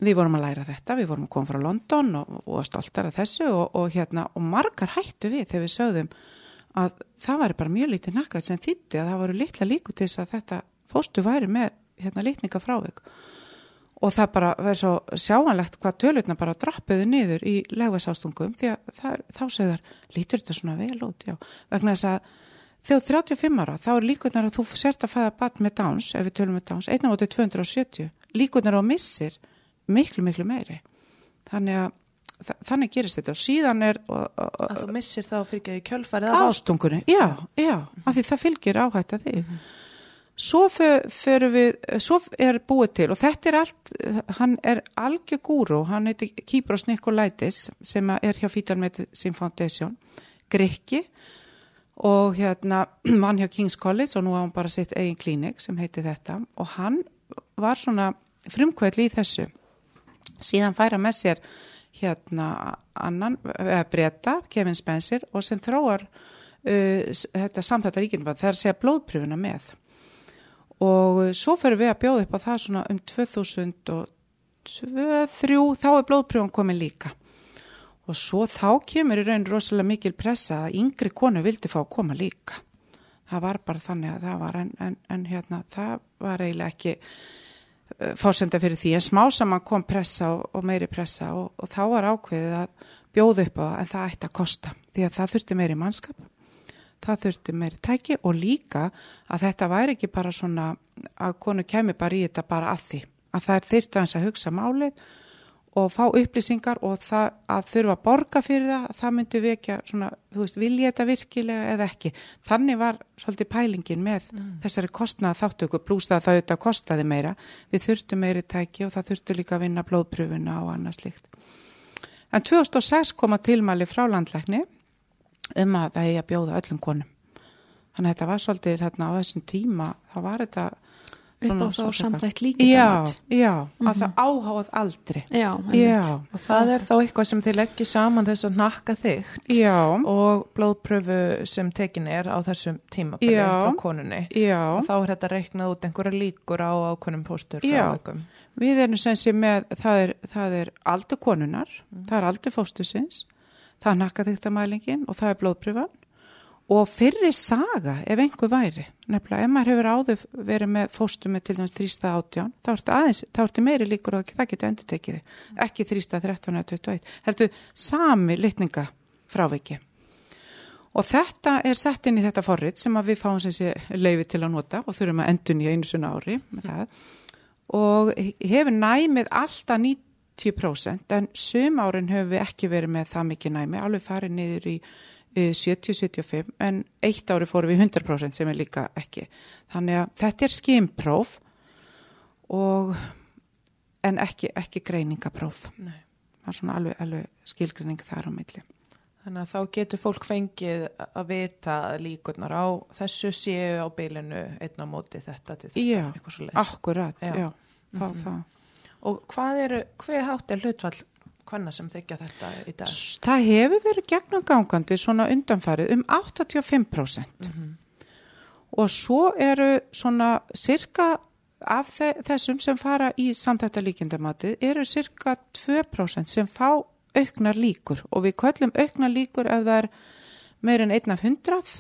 [SPEAKER 3] við vorum að læra þetta, við vorum að koma frá London og, og stoltar af þessu og, og, hérna, og margar hættu við þegar við sögðum að það væri bara mjög lítið nakkað sem þýtti að það voru litla líku til þess að þetta fóstu væri með hérna, litninga frávik. Og það bara verður svo sjáanlegt hvað tölurna bara drappiðu niður í legvæsástungum því að það, þá segðar lítur þetta svona vel út, já, vegna þess að þegar 35 ára þá er líkunar að þú sért að fæða bat með Downs, ef við tölum með Downs, 1 á 270, líkunar á missir miklu, miklu meiri. Þannig að þannig gerist þetta. Og síðan er og, og,
[SPEAKER 2] að þú missir þá fyrir kjölfarið af
[SPEAKER 3] ástungunni, já, já af því það fylgir áhætt að því mm -hmm. Svo fyrir við svo er búið til og þetta er allt hann er algjör gúru hann heitir Kýbros Nikolaitis sem er hjá Fetal Medicine Foundation Grikki og hérna mann hjá King's College og nú á hann bara sitt eigin klínik sem heitir þetta og hann var svona frumkvæðli í þessu. Síðan færa með sér hérna annan breyta, Kevin Spencer og sem þróar uh, þetta samþættar ríkindaband, það er að segja blóðpröfuna með og uh, svo fyrir við að bjóða upp á það svona um 2002-2003 þá er blóðpröfun komin líka. Og svo þá kemur í raun rosalega mikil pressa að yngri konu vildi fá að koma líka. Það var bara þannig að það var en, en, en hérna það var eiginlega ekki uh, fórsenda fyrir því. En smá saman kom pressa og, og meiri pressa og, og þá var ákveðið að bjóða upp á en það ætti að kosta því að það þurfti meiri mannskap það þurfti meiri tæki og líka að þetta væri ekki bara svona að konu kemi bara í þetta bara að því að það er þyrfti að hugsa málið og fá upplýsingar og það að þurfa að borga fyrir það, það myndi vekja svona, þú veist, vil ég þetta virkilega eða ekki. Þannig var svolítið pælingin með mm. þessari kostnaða þáttöku, blúst að það auðvitað kostaði meira. Við þurftum meiri tæki og það þurftu líka að vinna blóðpröfuna og annað slikt. En 2006 koma tilmæli frá landlækni um að það hegi að bjóða öllum konum. Þannig að þetta var svolítið hérna á þessum tíma, þá var þetta
[SPEAKER 1] upp á þá samþægt líka
[SPEAKER 3] já, já, mm -hmm. að það mhm. áháð aldrei
[SPEAKER 1] já,
[SPEAKER 2] já, og það er þá eitthvað sem þið leggir saman þess að nakka þygt og blóðpröfu sem tekin er á þessum tímabili frá konunni. Og þá er þetta reiknað út einhverja líkur á ákonum póstur
[SPEAKER 3] já, við erum sem sé með það er, það er aldur konunar mm. það er aldur fóstusins það er nakka þygtamælingin og það er blóðpröfan og fyrri saga ef einhver væri nefnilega ef maður hefur áður verið með fóstu með til dæmis 3. átján þá ertu, aðeins, þá ertu meiri líkur og það getur endur tekið ekki 3. 13. 21 heldur sami litninga fráviki og þetta er sett inn í þetta forrið sem við fáum sem sé leiði til að nota og þurfum að endun í einu svona ári og hefur næmið alltaf 90% en sum árin hefur við ekki verið með það mikið næmi alveg farið niður í 70-75 en eitt ári fórum við 100% sem er líka ekki. Þannig að þetta er skimpróf og en ekki, ekki greiningapróf. Nei. Það er svona alveg, alveg skilgreining þar á milli.
[SPEAKER 2] Þannig að þá getur fólk fengið að vita líkunar á þessu séu á beilinu einn á móti þetta til þetta.
[SPEAKER 3] Já, akkurat, já, já mm -hmm. það.
[SPEAKER 2] Og hvað er, hver hátt er hlutfall hvanna sem þykja þetta í dag?
[SPEAKER 3] Það hefur verið gegnum gangandi svona undanfarið um 85% mm -hmm. og svo eru svona cirka af þessum sem fara í samþætta líkindamatið eru cirka 2% sem fá auknar líkur og við köllum auknar líkur ef það er meirinn einn af hundrað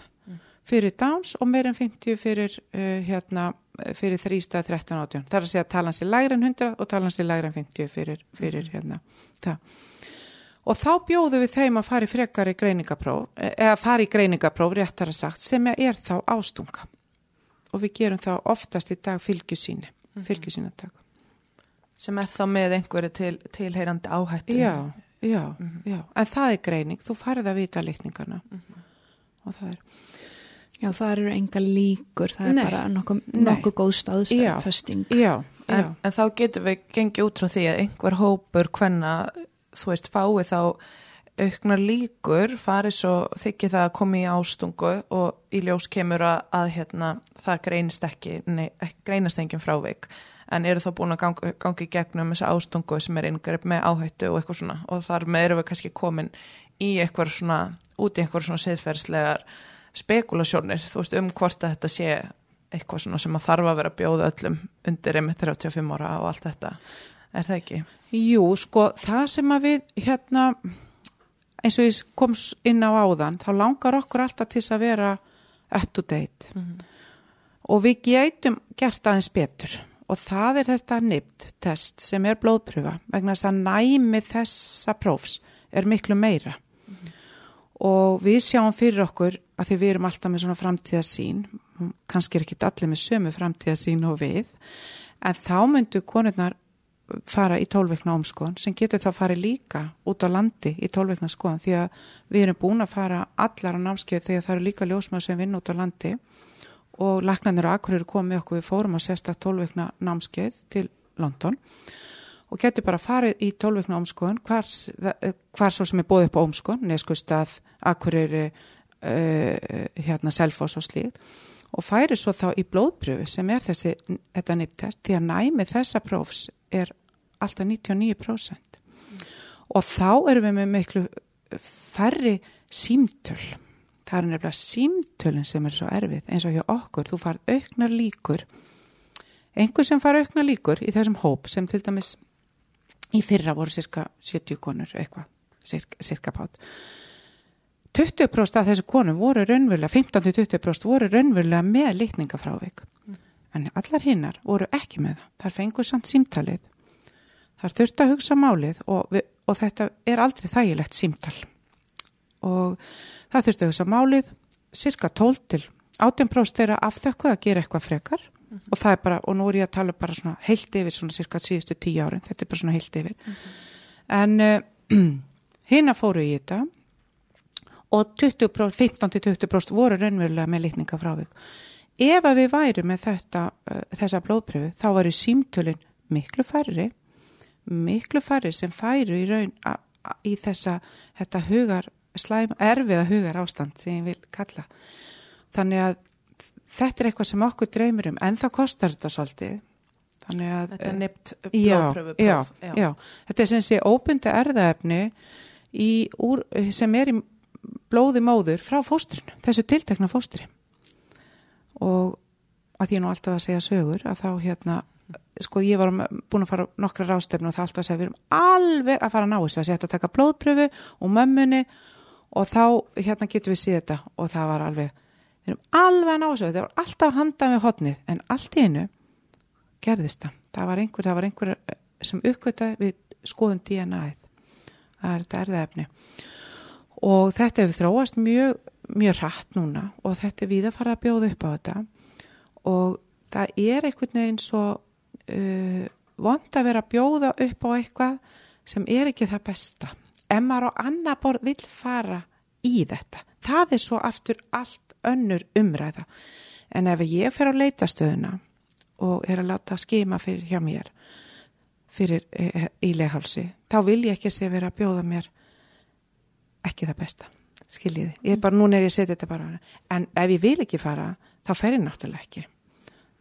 [SPEAKER 3] fyrir Downs og meirinn 50 fyrir uh, hérna fyrir þrýstað 13 átjón. Það er að segja að tala hans er lægri en 100 og tala hans er lægri en 50 fyrir, fyrir mhm. hérna það. Og þá bjóðu við þeim að fara í frekari greiningapróf, eða fara í greiningapróf réttar að sagt sem er þá ástunga. Og við gerum þá oftast í dag fylgjusíni, mhm. fylgjusínatak.
[SPEAKER 2] Sem er þá með einhverju til, tilheyrandi áhættu.
[SPEAKER 3] Já, já, mm -hmm. já. En það er greining, þú farið að vita litningarna mm -hmm. og það er...
[SPEAKER 1] Já, það eru enga líkur, það Nei. er bara nokkuð nokku góð staðsfesting.
[SPEAKER 3] Já, já,
[SPEAKER 2] en, já. En þá getur við gengið út frá því að einhver hópur hvenna, þú veist, fái þá auknar líkur, farið svo þykir það að koma í ástungu og í ljós kemur að, að hérna, það greinist ekki, nei, greinast enginn frávik, en eru þá búin að gangi, gangi gegnum þessa ástungu sem er yngrepp með áhættu og eitthvað svona og þar með eru við kannski komin í eitthvað svona, út í eitthvað svona siðferðslegar spekulasjónir, þú veist, um hvort að þetta sé eitthvað svona sem að þarf að vera bjóða öllum undir einmitt 35 ára og allt þetta, er það ekki?
[SPEAKER 3] Jú, sko, það sem að við hérna, eins og ég koms inn á áðan, þá langar okkur alltaf til að vera up to date mm -hmm. og við getum gert aðeins betur og það er þetta nipt test sem er blóðpröfa vegna þess að næmi þessa prófs er miklu meira mm -hmm. Og við sjáum fyrir okkur að því við erum alltaf með svona framtíðasín kannski er ekki allir með sömu framtíðasín og við. En þá myndu konurnar fara í tólveikna omskoðan sem getur þá farið líka út á landi í tólveikna skoðan því að við erum búin að fara allar á námskeið þegar það eru líka ljósmaður sem vinn út á landi. Og laknarnir og akkur eru komið okkur við fórum að sérsta tólveikna námskeið til London. og getur bara farið í tólveikna omskoðan hvar, hvar svo sem er bóðið upp á omskoðan neskust að akkur eru uh, hérna selfos og slíð og færi svo þá í blóðpröfu sem er þessi, þetta niptest því að næmið þessa prófs er alltaf 99% mm. og þá erum við með miklu færri símtöl það er nefnilega símtölinn sem er svo erfið eins og hjá okkur, þú farð auknar líkur einhver sem far auknar líkur í þessum hóp sem til dæmis í fyrra voru cirka 70 konur eitthvað, cirka, cirka pátt 20% af þessu konum voru raunverulega, 15-20% voru raunverulega með litningafrávik. Mm. En allar hinnar voru ekki með það. Það fengur samt símtalið. Það þurft að hugsa málið og, við, og þetta er aldrei þægilegt símtal. Og það þurft að hugsa málið, cirka 12 til 18% þeirra afþökkuð að gera eitthvað frekar. Mm. Og það er bara, og nú er ég að tala bara svona heilt yfir svona cirka síðustu 10 árin, þetta er bara svona heilt yfir. Mm. en uh, hinn að fóru í þetta og 15-20% voru raunverulega með litninga frávik ef að við væri með þetta uh, þessa blóðpröfu þá varu símtölin miklu færri miklu færri sem færu í raun í þessa þetta hugar slæm, erfiða hugar ástand sem ég vil kalla þannig að þetta er eitthvað sem okkur dreymir um. En það kostar þetta svolítið. Þannig að
[SPEAKER 2] Þetta er
[SPEAKER 3] eh, já,
[SPEAKER 2] blóðpröfu
[SPEAKER 3] já, já, þetta er sem sé óbundi erðaefni úr, sem er í blóði móður frá fóstrinu, þessu tiltekna fóstri. Og að ég nú alltaf að segja sögur að þá hérna sko ég var búin að fara nokkra rástefnu og það alltaf að segja við erum alveg að fara að ná þessu. Að setja að taka blóðpröfu og mömmunni og þá hérna getum við séð þetta. Og það var alveg við erum alveg að ná þessu, þetta var alltaf handað með hotnið en allt í einu gerðist það, það var einhver, það var einhver eh, sem uppgötaði við skoðum DNA-ið það er þetta erðaefni og þetta hefur þróast mjög, mjög rætt núna og þetta er við að fara að bjóða upp á þetta. Og það er einhvern veginn svo uh, vond að vera að bjóða upp á eitthvað sem er ekki það besta. Ef maður á annar borð vil fara í þetta. Það er svo aftur allt önnur umræða. En ef ég fer á leitastöðuna og er að láta skima fyrir hjá mér fyrir e, í leghálsi þá vil ég ekki sé vera að bjóða mér ekki það besta. Skiljiði, ég er bara, núna er ég að setja þetta bara en ef ég vil ekki fara þá fer ég náttúrulega ekki.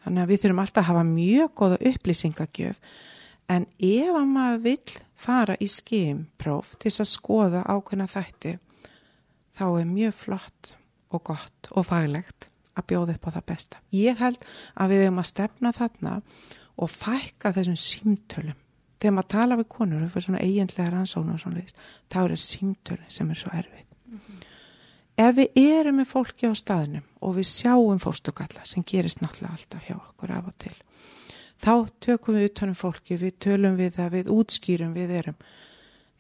[SPEAKER 3] Þannig að við þurfum alltaf að hafa mjög goða upplýsingagjöf. En ef að maður vil fara í skimpróf til þess að skoða ákveðna þætti þá er mjög flott og gott og faglegt að bjóða upp á það besta. Ég held að við höfum að stefna þarna og fækka þessum símtölum. Þegar maður tala við konur og fyrir svona eiginlega rannsónu og svona leys, þá er það símtölum sem er svo erfið. Mm -hmm. Ef við erum með fólki á staðnum og við sjáum fóstugalla sem gerist náttúrulega alltaf hjá okkur af og til, þá tökum við utanum fólki, við tölum við það, við útskýrum við erum.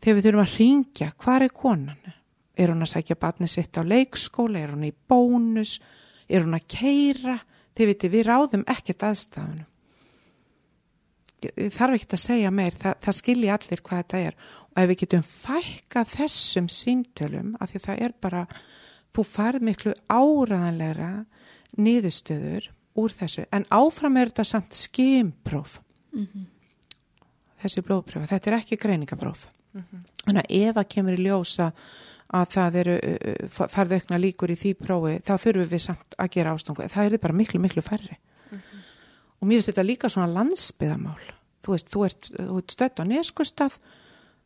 [SPEAKER 3] Þegar við þurfum að ringja, hvað er konan? Er hún að sækja batni sitt á leikskóla? Er hún í bónus? Er hún að keira? Þið viti, við ráðum ekkert aðstafunum. Ég þarf ekki að segja meir, það, það skilji allir hvað þetta er. Og ef við getum fækka þessum símtölum, af því það er bara, þú farið miklu áraðanlegra niðurstöður úr þessu. En áfram er þetta samt skimpróf. Mm -hmm. Þessi blóðprófa, þetta er ekki greiningapróf. -hmm. Þannig að ef að kemur í ljósa að það eru farðu aukna líkur í því prófi þá þurfum við samt að gera ástungu það er bara miklu miklu færri. Mm -hmm. og mér finnst þetta líka svona landsbyðamál þú veist, þú ert, ert stödd á neskustaf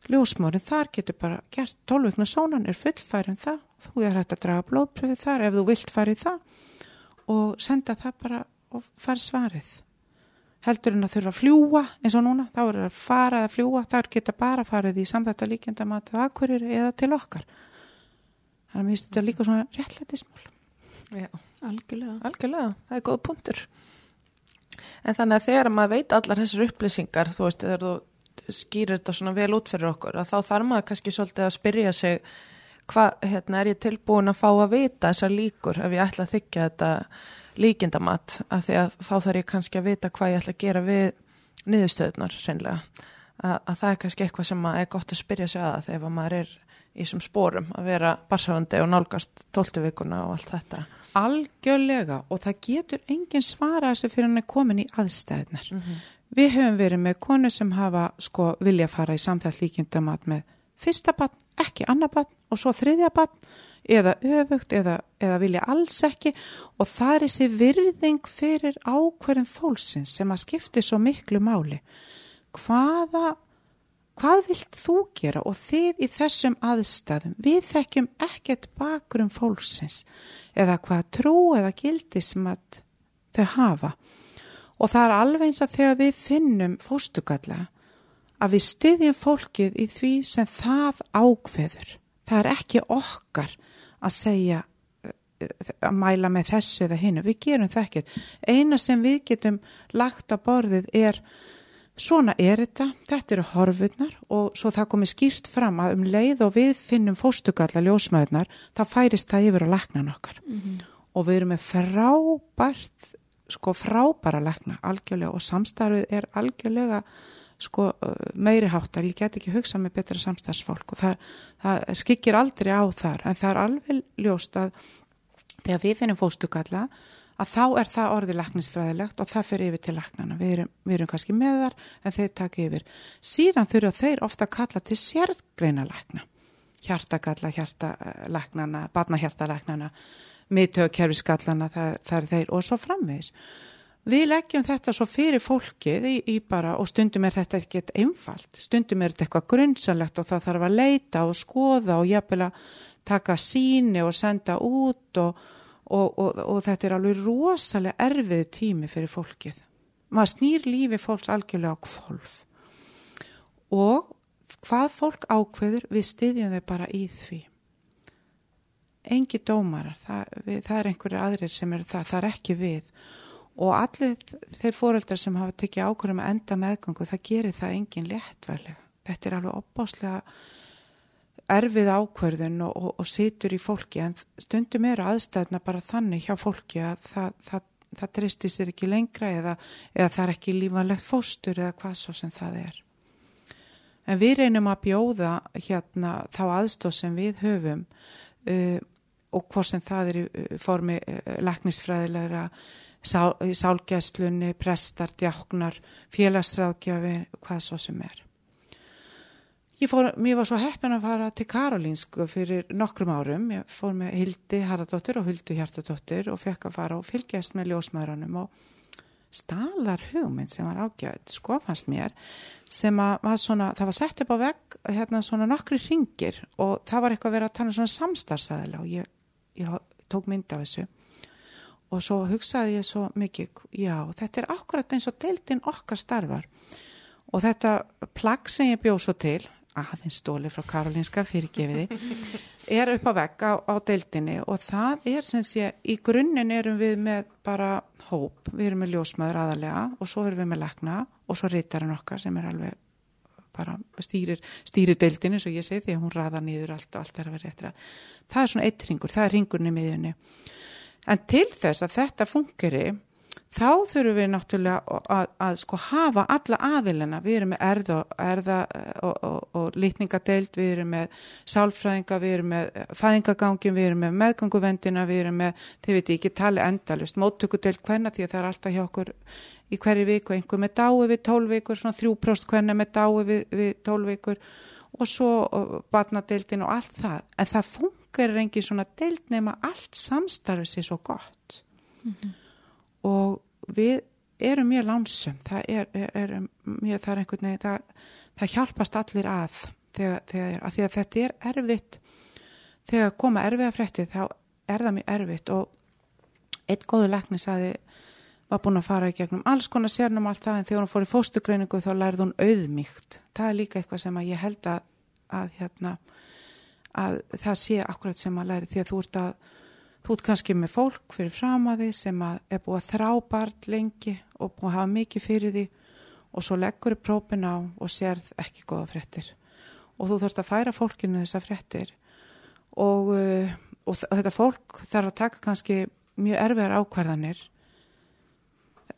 [SPEAKER 3] ljósmórin þar getur bara gert tólveikna sónan er fullfærin það, þú er hægt að draga blóðpröfið þar ef þú vilt fara í það og senda það bara og fara svarið. Heldur en að þurfa að fljúa eins og núna, þá er það að fara að fljúa þar geta bara farið í samþætta líkjandamata akkurir eða til okkar þannig að mér finnst þetta líka svona réttlætismál.
[SPEAKER 2] Já,
[SPEAKER 1] Algjörlega.
[SPEAKER 2] algjörlega, það er góð punktur. En þannig að þegar maður veit allar þessar upplýsingar, þú veist þegar þú skýrir þetta svona vel út fyrir okkur að þá þarf maður kannski svolítið að spyrja sig hvað, hérna, er ég tilbúin að fá að vita þessar líkur ef ég ætla að þykja þetta líkindamat? Af því að þá þarf ég kannski að vita hvað ég ætla að gera við niðurstöðunar sennilega, að, að það er kannski eitthvað sem er gott að spyrja sig að þegar maður er í þessum spórum að vera barsafandi og nálgast tóltuvikuna og allt þetta
[SPEAKER 3] Algjörlega og það getur engin svara þessu fyrir hann er komin í aðstæðnar. Mm -hmm. Við höfum verið með konu sem hafa sko vilja fara í samþall líkindamat með fyrsta batn, ekki annar batn og svo þriðja batn eða öfugt eða, eða vilja alls ekki og það er þessi virðing fyrir ákverðin fólksins sem að skipti svo miklu máli. Hvaða hvað vilt þú gera? Og þið í þessum aðstæðum við þekkjum ekkert bakrum fólksins eða hvað trú eða gildi sem að þau hafa. Og það er alveg eins að þegar við finnum fóstugalla að við styðjum fólkið í því sem það ákveður. Það er ekki okkar að segja að mæla með þessu eða hinnu, við gerum það ekkert. Eina sem við getum lagt á borðið er Svona er þetta, þetta eru horfurnar og svo það komið skýrt fram að um leið og við finnum fóstugalla ljósmaðurnar, þá færist það yfir að lækna nokkar mm -hmm. og við erum með frábært, sko frábæra lækna algjörlega og samstarfið er algjörlega sko meiri háttar, ég get ekki hugsað með betra samstagsfólk og það, það skikir aldrei á þar. En það er alveg ljóst að þegar við finnum fóstukalla að þá er það orðið laknisfræðilegt og það fyrir yfir til laknana. Við erum, við erum kannski með þar en þeir taka yfir. Síðan þurfa þeir ofta að kalla til sérgreina lakna. Hjartakalla, hjartalaknana, badnahjartalaknana, miðtöðkerfiskallana, það, það er þeir og svo framvegis. Við leggjum þetta svo fyrir fólkið í, í bara og stundum er þetta ekkert einfalt. Stundum er þetta eitthvað grunnsanlegt og það þarf að leita og skoða og jafnvel að taka síni og senda út og og, og, og þetta er alveg rosalega erfið tími fyrir fólkið. Maður snýr lífi fólks algjörlega á kvolf og hvað fólk ákveður við styðjum þau bara í því. Engi dómarar, það, við, það er einhverju aðrir sem eru það, það er ekki við og allir þeir fóreldrar sem hafa tekið ákveðum að enda meðgangu, það gerir það engin léttvæðlega. Þetta er alveg opbáslega erfið ákverðin og, og, og situr í fólki en stundum eru aðstæðna bara þannig hjá fólki að það, það, það tristir sér ekki lengra eða, eða það er ekki lífanlegt fóstur eða hvað svo sem það er. En við reynum að bjóða hérna þá aðstóð sem við höfum uh, og hvað sem það er í uh, formi uh, laknisfræðilegra sál, sálgæslunni, prestar, djáknar, félagsráðgjafi, hvað svo sem er. Fór, mér var svo heppin að fara til Karolínsku fyrir nokkrum árum. Ég fór með Hildi Haraldóttir og Hildi Hjartadóttir og fekk að fara og fylgjast með ljósmaðurunum og stalar hugmynd sem var ágjöð, sko fannst mér, sem að var svona, það var sett upp á vegg hérna svona nokkri ringir og það var eitthvað að vera að tala um svona samstarfsæðila og ég, ég tók mynd af þessu og svo hugsaði ég svo mikið, já þetta er akkurat eins og deildin okkar starfar og þetta plagg sem ég bjóð svo til aðeins stóli frá Karolinska fyrirgefiði er upp á vegg á, á deildinni og það er sem sé í grunninn erum við með bara hóp, við erum með ljósmaður aðalega og svo erum við með lekna og svo reytarinn okkar sem er alveg bara stýrir, stýrir deildinni svo ég segi því að hún raða nýður allt og allt er að vera réttra það er svona eitt ringur, það er ringurinn í miðjunni. En til þess að þetta fungeri þá þurfum við náttúrulega að, að, að sko hafa alla aðilina, við erum með erða, erða og, og, og litningadeild, við erum með sálfræðinga, við erum með fæðingagangin, við erum með meðganguvendina, við erum með, þið veit ekki, tali endalust, móttökudeild hvenna því að það er alltaf hjá okkur í hverju viku, einhver með dái við tólvikur, svona þrjúprost hvenna með dái við, við tólvikur og svo batnadeildin og allt það, en það funkar engin svona deild nema allt samstarfið sér svo gott. Mm -hmm og við erum mjög lánsum það er, er, er mjög, það er einhvern veginn það, það hjálpast allir að þegar, þegar að, að þetta er erfitt. Þegar koma erfiða frétti þá er það mjög erfitt. Og eitt góður lekni saði var búin að fara í gegnum alls konar sérnum allt það en þegar hún fór í fóstugreiningu þá lærði hún auðmíkt það er líka eitthvað sem að ég held að, að hérna að það sé akkurat sem að læri því að þú ert að Þú ert kannski með fólk fyrir fram að því sem að er búið að þrá barn lengi og búið að hafa mikið fyrir því og svo leggur þið prófin á og sérð ekki goða frettir. Og þú þurft að færa fólkinu þessa frettir og, uh, og þetta fólk þarf að taka kannski mjög erfiðar ákvarðanir.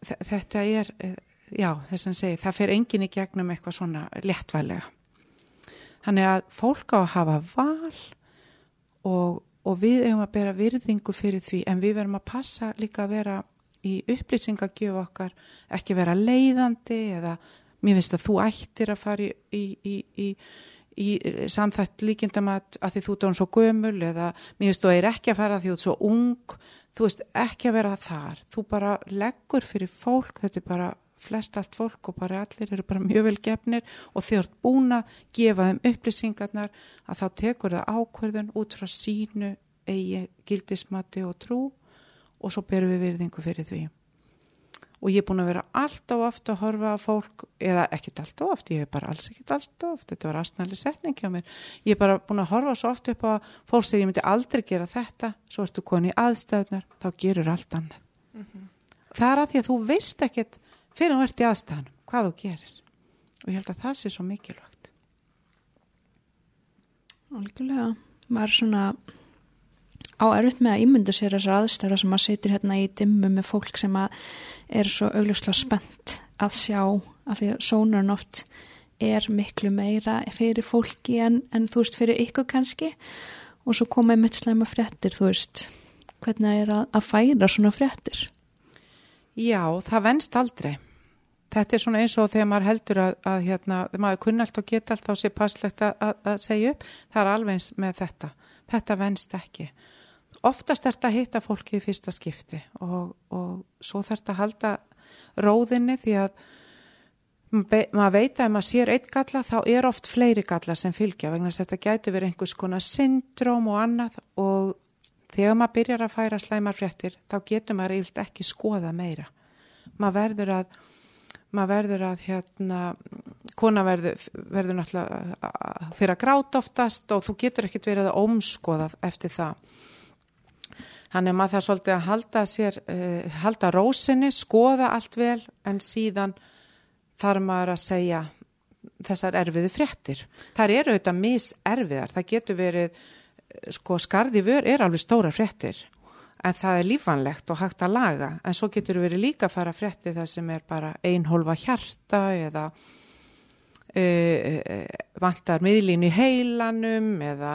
[SPEAKER 3] Þetta er, uh, já þess að segja, það fer engin í gegnum eitthvað svona léttvælega. Þannig að fólk á að hafa val og og við eigum að bera virðingu fyrir því en við verum að passa líka að vera í upplýsingagjöf okkar ekki vera leiðandi eða mér finnst að þú ættir að fara í, í, í, í samþætt líkindam að, að því þú er svo gömul eða mér finnst þú er ekki að fara því þú er svo ung. Þú veist ekki að vera þar. Þú bara leggur fyrir fólk þetta er bara flest allt fólk og bara allir eru bara mjög vel gefnir og þegar búin að gefa þeim upplýsingarnar að þá tekur það ákverðun út frá sínu eigi gildismati og trú og svo berum við virðingu fyrir því. Og ég er búin að vera alltaf ofta að horfa að fólk, eða ekkert alltaf oft ég hef bara alls ekkert alltaf oft þetta var aðsnæli setning hjá mér. Ég er bara búin að horfa svo oft upp á fólk sem ég myndi aldrei gera þetta. Svo ertu koni í aðstæðunar, þá gerur allt annað. Mm -hmm. það er að því að þú veist ekkert fyrir að verði aðstæðanum hvað þú gerir? Og ég held að það sé svo mikilvægt.
[SPEAKER 1] Algjörlega. Maður svona á erfitt með að ímynda sér þessar aðstæðar sem maður setur hérna í dimmu með fólk sem er svo augljóslega spennt að sjá af því að sónurinn oft er miklu meira fyrir fólki en, en þú veist fyrir ykkur kannski. Og svo koma einmitt slæma fréttir þú veist hvernig er að, að færa svona fréttir
[SPEAKER 3] Já, það venst aldrei. Þetta er svona eins og þegar maður heldur að, að hérna, maður kunna allt og geta allt þá sé passlegt að, að, að segja upp. Það er alveg eins með þetta. Þetta venst ekki. Oftast er þetta að hitta fólki í fyrsta skipti og, og svo þarf þetta að halda róðinni því að maður veit að ef maður sér eitt galla þá er oft fleiri galla sem fylgja vegna þess að þetta gæti verið einhvers konar syndróm og annað og þegar maður byrjar að færa slæmarfréttir þá getur maður eilt ekki skoða meira. Maður verður að maður verður að hérna kona verður, verður náttúrulega fyrir að gráta oftast og þú getur ekkert verið að ómskoða eftir það. Þannig að maður það svolítið að halda sér, uh, halda rósinni, skoða allt vel en síðan þarf maður að segja þessar erfiðu fréttir. Það eru auðvitað miserfiðar, það getur verið, sko skarði vör er alveg stóra fréttir en það er lífanlegt og hægt að laga. En svo getur verið líka að fara frétti það sem er bara einholva hjarta eða uh, vantar miðlín í heilanum eða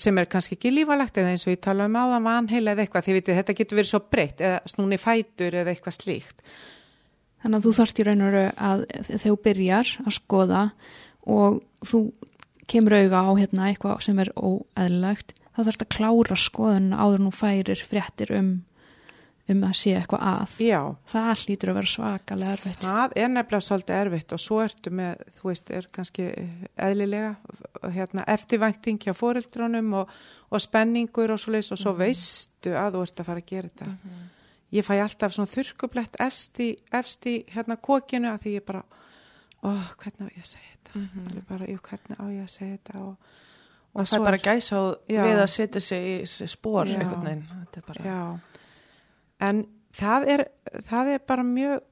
[SPEAKER 3] sem er kannski ekki lífalegt eða eins og ég tala um áðan vanheila eða eitthvað. Því vitið þetta getur verið svo breytt eða snúni fætur eða eitthvað slíkt.
[SPEAKER 1] Þannig að þú þarft í raun og veru að þegar þú byrjar að skoða og þú kemur auga á hérna eitthvað sem er óæðilegt þá þarfst að klára skoðun áður nú færir fréttir um um að sé eitthvað að.
[SPEAKER 3] Já.
[SPEAKER 1] Það hlýtur að vera svakalega erfitt.
[SPEAKER 3] Það er nefnilega svolítið erfitt og svo ertu með, þú veist, er kannski eðlilega hérna, eftirvænting hjá fóreldrónum og, og spenningur og svo leiðis og svo mm -hmm. veistu að þú ert að fara að gera þetta. Mm -hmm. Ég fæ alltaf svona þurkublett efst í, efst í hérna kókinu að því ég bara, ó, hvernig á ég að segja þetta? Mm -hmm. bara, jú, hvernig á ég að segja þetta og
[SPEAKER 2] Og það er bara gæsa við að setja sig í spór.
[SPEAKER 3] Bara... En það er, það er bara mjög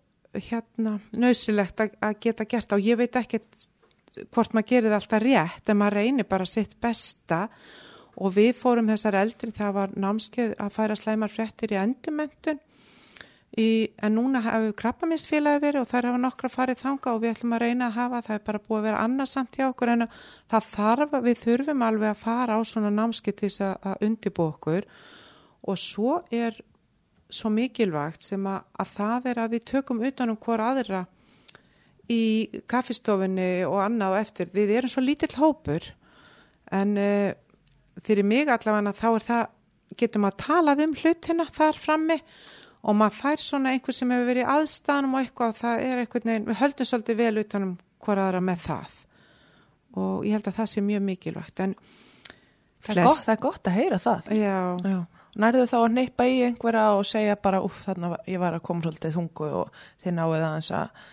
[SPEAKER 3] hérna nöðsilegt að geta gert og ég veit ekki hvort maður gerir alltaf rétt en maður reynir bara sitt besta og við fórum þessar eldri það var námskeið að færa slæmar fréttir í endumöntun en núna hefur krabbaminsfélagi verið og þær hafa nokkra farið þanga og við ætlum að reyna að hafa það er bara búið að vera annarsamt hjá okkur en það þarf, við þurfum alveg að fara á svona námskeið til þess að undibú okkur og svo er svo mikilvægt sem að, að það er að við tökum utanum hver aðra í kaffistofunni og annað og eftir. Við erum svo lítill hópur en uh, fyrir mig allavega þá er það, getum að talað um hlutina þar frammi og maður fær svona einhver sem hefur verið aðstæðanum og eitthvað, það er einhvern veginn, við höldum svolítið vel utanum hver aðra með það og ég held að það sé mjög mikilvægt en
[SPEAKER 2] það er, gott, það er gott að heyra það.
[SPEAKER 3] Já.
[SPEAKER 2] Já. Nærðu þá að neipa í einhverja og segja bara uff þannig að ég var að koma svolítið þungu og þið náðu aðeins að,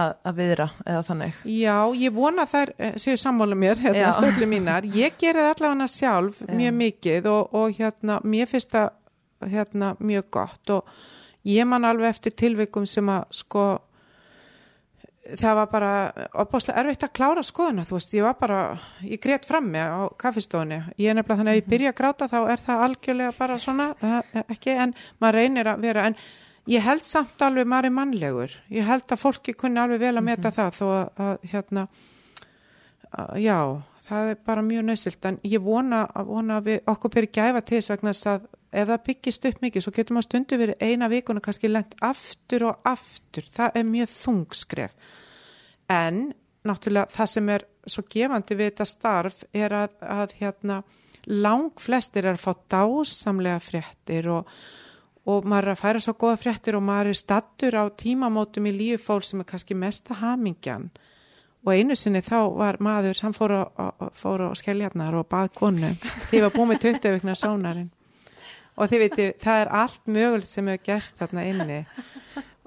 [SPEAKER 2] að, að viðra eða þannig.
[SPEAKER 3] Já, ég vona þær eh, séu sammála mér, hérna stöldlu mínar. Ég gerði allavega sjálf Já. mjög mikið og, og hérna mér finnst það hérna mjög gott. Og ég man alveg eftir tilvikum sem að sko það var bara opbáslega erfitt að klára skoðuna þú veist, ég var bara, ég greitt frammi á kaffestofunni, ég er nefnilega þannig að ég byrja að gráta þá er það algjörlega bara svona ekki, en maður reynir að vera en ég held samt alveg maður er mannlegur, ég held að fólki kunni alveg vel að meta mm -hmm. það þó að, að hérna að, já, það er bara mjög nöðsilt en ég vona, vona við okkur byrja gæfa til þess vegna að ef það byggist upp mikið, svo getur maður stundu verið eina vikuna kannski lengt aftur og aftur, það er mjög þungskref en náttúrulega það sem er svo gefandi við þetta starf er að, að hérna lang flestir er að fá dásamlega fréttir og, og maður er að færa svo goða fréttir og maður er stattur á tímamótum í lífi fólk sem er kannski mesta hamingjan. Og einu sinni þá var maður, hann fór á skelljarnar og bað konu. Því var búið með 20 vikna sónarinn og þið veitu, það er allt mögulegt sem hefur gæst þarna inni.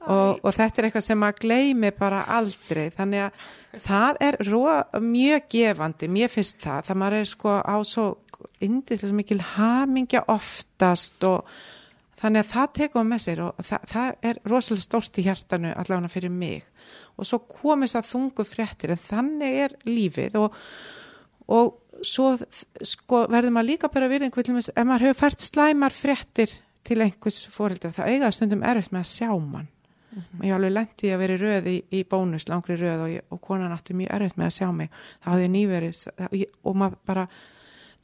[SPEAKER 3] Og, og þetta er eitthvað sem maður gleimi bara aldrei, þannig að það er ró, mjög gefandi. Mér finnst það, það maður er sko á svo indið mikil hamingja oftast og þannig að það tekum með sér og það, það er rosalega stort í hjartanu allavega fyrir mig. Og svo komist að þungu fréttir en þannig er lífið og, og svo sko, verður maður líka bara virðing ef maður hefur fært slæmar fréttir til einhvers fóreldra það auðvitað stundum erfitt með að sjá mann -hmm. ég alveg lendi að vera röð í, í bónus, langri röð og, ég, og konan átti mjög erfitt með að sjá mig það hafði nýverið og maður bara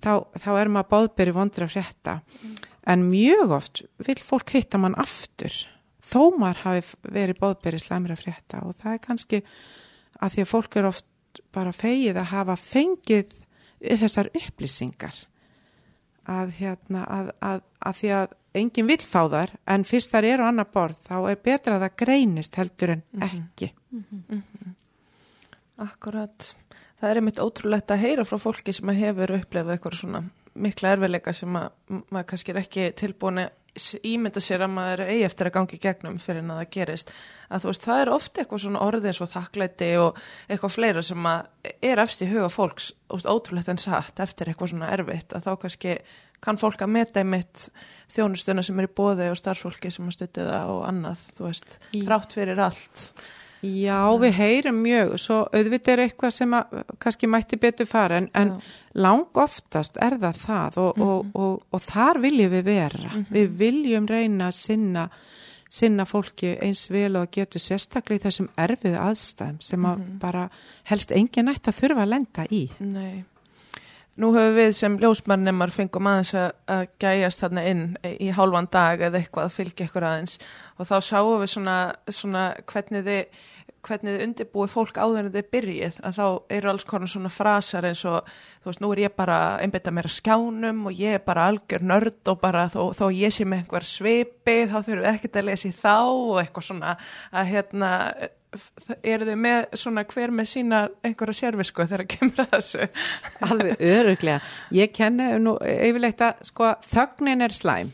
[SPEAKER 3] þá, þá er maður báðberi vondur að frétta mm. en mjög oft vil fólk hitta mann aftur þó maður hafi verið báðberi slæmir að frétta og það er kannski að því að fólk er oft bara fegið að hafa fengið þessar upplýsingar að, hérna, að, að, að því að enginn vil fá þar en fyrst þar eru annar borð þá er betra að það greinist heldur en mhm. ekki mm -hmm. Mm -hmm.
[SPEAKER 2] Akkurat það er einmitt ótrúlegt að heyra frá fólki sem hefur upplefað eitthvað svona mikla erfiðleika sem að maður kannski er ekki tilbúin ímynda sér að maður eigi eftir að gangi gegnum fyrir en að það gerist. Að þú veist það er ofta eitthvað svona orðins og þakklæti og eitthvað fleira sem að er efst í huga fólks veist, ótrúlegt en satt eftir eitthvað svona erfitt að þá kannski kann fólk að meta einmitt þjónustuna sem er í bóði og starfsfólki sem að stutti það og annað þú veist, þrátt fyrir allt
[SPEAKER 3] Já, við heyrum mjög, svo auðvitað er eitthvað sem að, kannski mætti betur fara en, en lang oftast er það það og, mm -hmm. og, og, og þar viljum við vera. Mm -hmm. Við viljum reyna að sinna, sinna fólki eins vel og getur sérstaklega í þessum erfiðu aðstæðum sem að mm -hmm. bara helst engin nætt að þurfa að lenda í.
[SPEAKER 2] Nei. Nú höfum við sem ljósmannimar fengum aðeins að gæjast þarna inn í hálfan dag eða eitthvað að fylgja ykkur aðeins. Og þá sáum við svona, svona hvernig þið hvernig þið undirbúið fólk áður en þið byrjið. Að þá eru alls konar svona frasar eins og þú veist, nú er ég bara einbita mér að skjánum og ég er bara algjör nörd og bara þó, þó ég sé með einhver svipi þá þurfum við ekkert að lesa í þá og eitthvað svona að hérna eru þið með svona hver með sína einhverja sérvisku þegar það kemur að þessu?
[SPEAKER 3] Alveg öruglega, ég kenni nú yfirleitt að sko þögnin er slæm.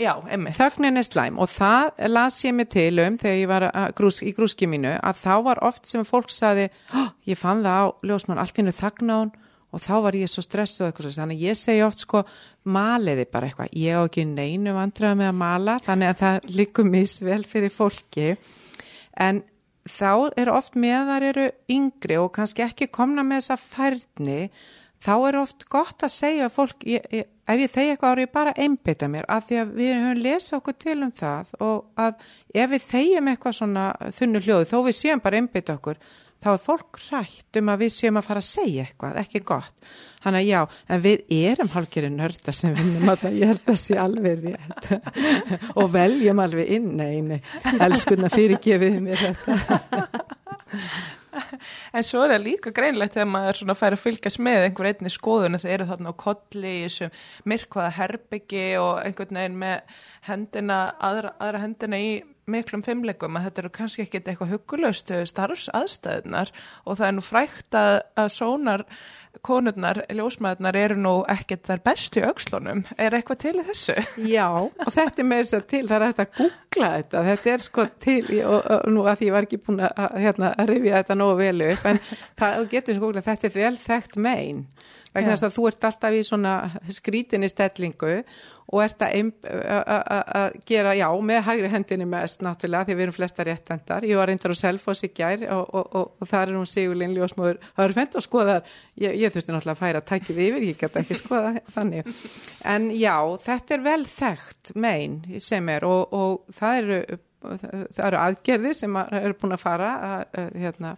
[SPEAKER 2] Já.
[SPEAKER 3] Þögnin er slæm og það las ég mig til um þegar ég var grús, í grúski mínu að þá var oft sem fólk saði oh, ég fann það á ljósmann, allt innu þagna hún og þá var ég svo stressuð eitthvað þannig ég segi oft sko maliði bara eitthvað, ég á ekki neinu vandrað með að mala þannig að það likur misvel fyrir fólki. En þá eru oft meðar eru yngri og kannski ekki komna með þessa færni þá er oft gott að segja að fólk, ég, ég, ef ég þegi eitthvað ári, ég bara einbytta mér að því að við höfum lesað okkur til um það og að ef við þegjum eitthvað svona þunnu hljóðu, þó við séum bara einbytta okkur, þá er fólk rætt um að við séum að fara að segja eitthvað, ekki gott. Þannig að já, en við erum hálfgerið nörda sem vinnum að það, ég held að sé alveg rétt og veljum alveg inn, neini, elskunna fyrirgefið mér þetta.
[SPEAKER 2] en svo er það líka greinlegt þegar maður svona fær að fylgjast með einhver einni skoðun þegar eru þarna á kolli í þessu myrkvaða herbyggi og einhvern veginn með hendina, aðra, aðra hendina í miklum fimmlegum að þetta eru kannski ekkit eitthvað hugulöst starfsaðstæðunar og það er nú frækt að, að sónar konurnar, ljósmaðurnar eru nú ekkit þar bestu aukslunum er eitthvað til þessu?
[SPEAKER 3] Já, og þetta er með þess að til, það er að googla þetta, þetta er sko til og, og nú að ég var ekki búin að, hérna, rifja þetta nógu vel upp en það getur sko googla, þetta er vel þekkt megin vegna þess að þú ert alltaf í svona skrítinni stellingu og ert að gera, já, með hægri hendinni mest náttúrulega því við erum flesta réttendar. Ég var reyndar á Selfoss í gær og, og, og, og það er hún Sigurlinn Ljósmóður Hörfend og skoðar, ég, ég þurfti náttúrulega að færa tækið yfir, ég geta ekki skoða þannig. En já, þetta er vel þekkt megin sem er og það eru, það eru aðgerði sem eru búin að fara að, hérna,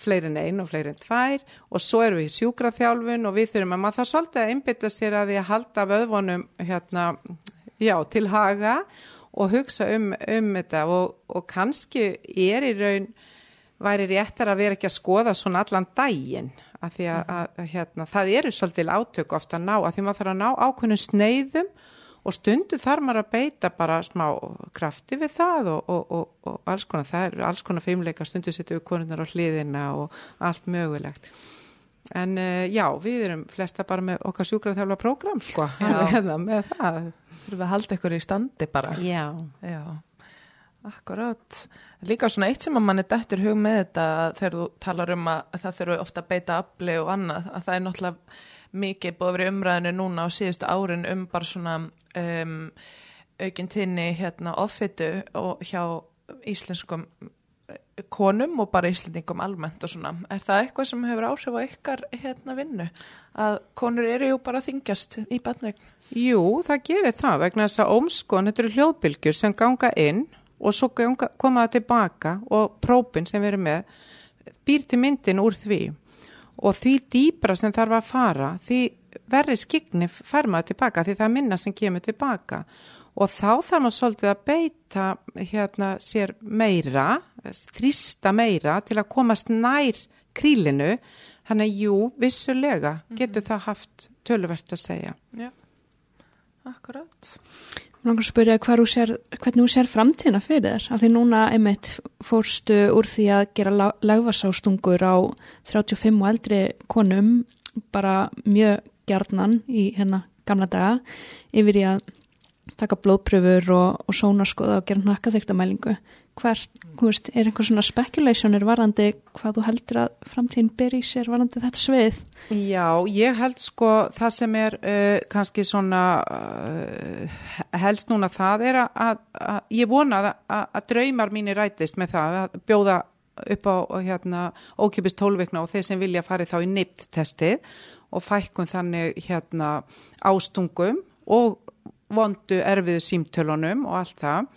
[SPEAKER 3] fleiri en einn og fleiri en tvær og svo erum við í sjúkraþjálfun og við þurfum að maður það svolítið að einbytta sér að því að halda vöðvonum hérna, já, til haga og hugsa um, um þetta og, og kannski er í raun væri réttar að vera ekki að skoða svona allan daginn að því að, að hérna, það eru svolítið átök ofta að ná að því maður þarf að ná ákveðnum sneiðum og stundu þarf maður að beita bara smá krafti við það og, og, og, og alls konar, það er alls konar feimleika, stundu setjum við konurnar á hliðina og allt mögulegt. En uh, já, við erum flesta bara með okkar sjúkraþjálfa prógram, sko, hérna með það.
[SPEAKER 2] Þú erum að halda ykkur í standi bara.
[SPEAKER 3] Já.
[SPEAKER 2] Já, akkurát. Líka svona eitt sem að mann er dættur hug með þetta þegar þú talar um að það þurfu ofta að beita afli og annað, að það er náttúrulega mikið búið að vera umræðinu núna á síðustu árin um bara svona um, aukinn tinni hérna offitu og hjá íslenskum konum og bara íslendingum almennt og svona. Er það eitthvað sem hefur áhrif á ykkar hérna vinnu? Að konur eru jú bara þingjast í batnegn?
[SPEAKER 3] Jú, það gerir það vegna þess að ómskon, þetta eru hljóðbylgjur sem ganga inn og svo koma það tilbaka og própin sem við erum með býr til myndin úr því. Og því dýbra sem þarf að fara því verri skikni fær maður tilbaka því það er minna sem kemur tilbaka og þá þarf maður svolítið að beita hérna sér meira þrýsta meira til að komast nær krílinu. Þannig að jú, vissulega getur það haft töluvert að segja.
[SPEAKER 2] Já, akkurat.
[SPEAKER 1] Langar að spyrja þú sér, hvernig þú sér framtíðina fyrir þér. Af því núna einmitt fórstu úr því að gera lagvasástungur á 35 og eldri konum bara mjög gjarnan í hérna gamla daga yfir í að taka blóðpröfur og, og sónaskoða og gera nakkaþyktamælingu. Hvert, þú veist, er einhver svona speculationir varandi hvað þú heldur að framtíðin ber í sér varandi þetta svið?
[SPEAKER 3] Já, ég held sko það sem er uh, kannski svona uh, helst núna það er að, að, að ég vona að, að draumar mínir rætist með það að bjóða upp á hérna ókipist tólvikna og þeir sem vilja fari þá í neipt testið og fækkun þannig hérna ástungum og vondu erfiðu símtölunum og allt það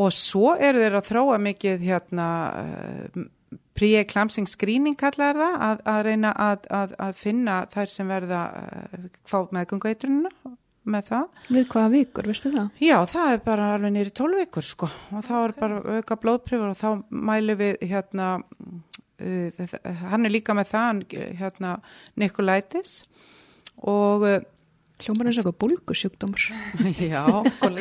[SPEAKER 3] og svo eru þeir að þróa mikið hérna uh, pre-eclampsing screening kallar það að, að reyna að, að, að finna þær sem verða uh, hvað meðgungveitrununa með það.
[SPEAKER 1] Við hvaða vikur, veistu það?
[SPEAKER 3] Já, það er bara alveg nýri tólv vikur sko og þá er bara auka blóðpröfur og þá mælu við hérna uh, hann er líka með það hérna Nikolaitis og uh,
[SPEAKER 1] Hljómar eins og eitthvað bólgusjúkdómar.
[SPEAKER 3] Já,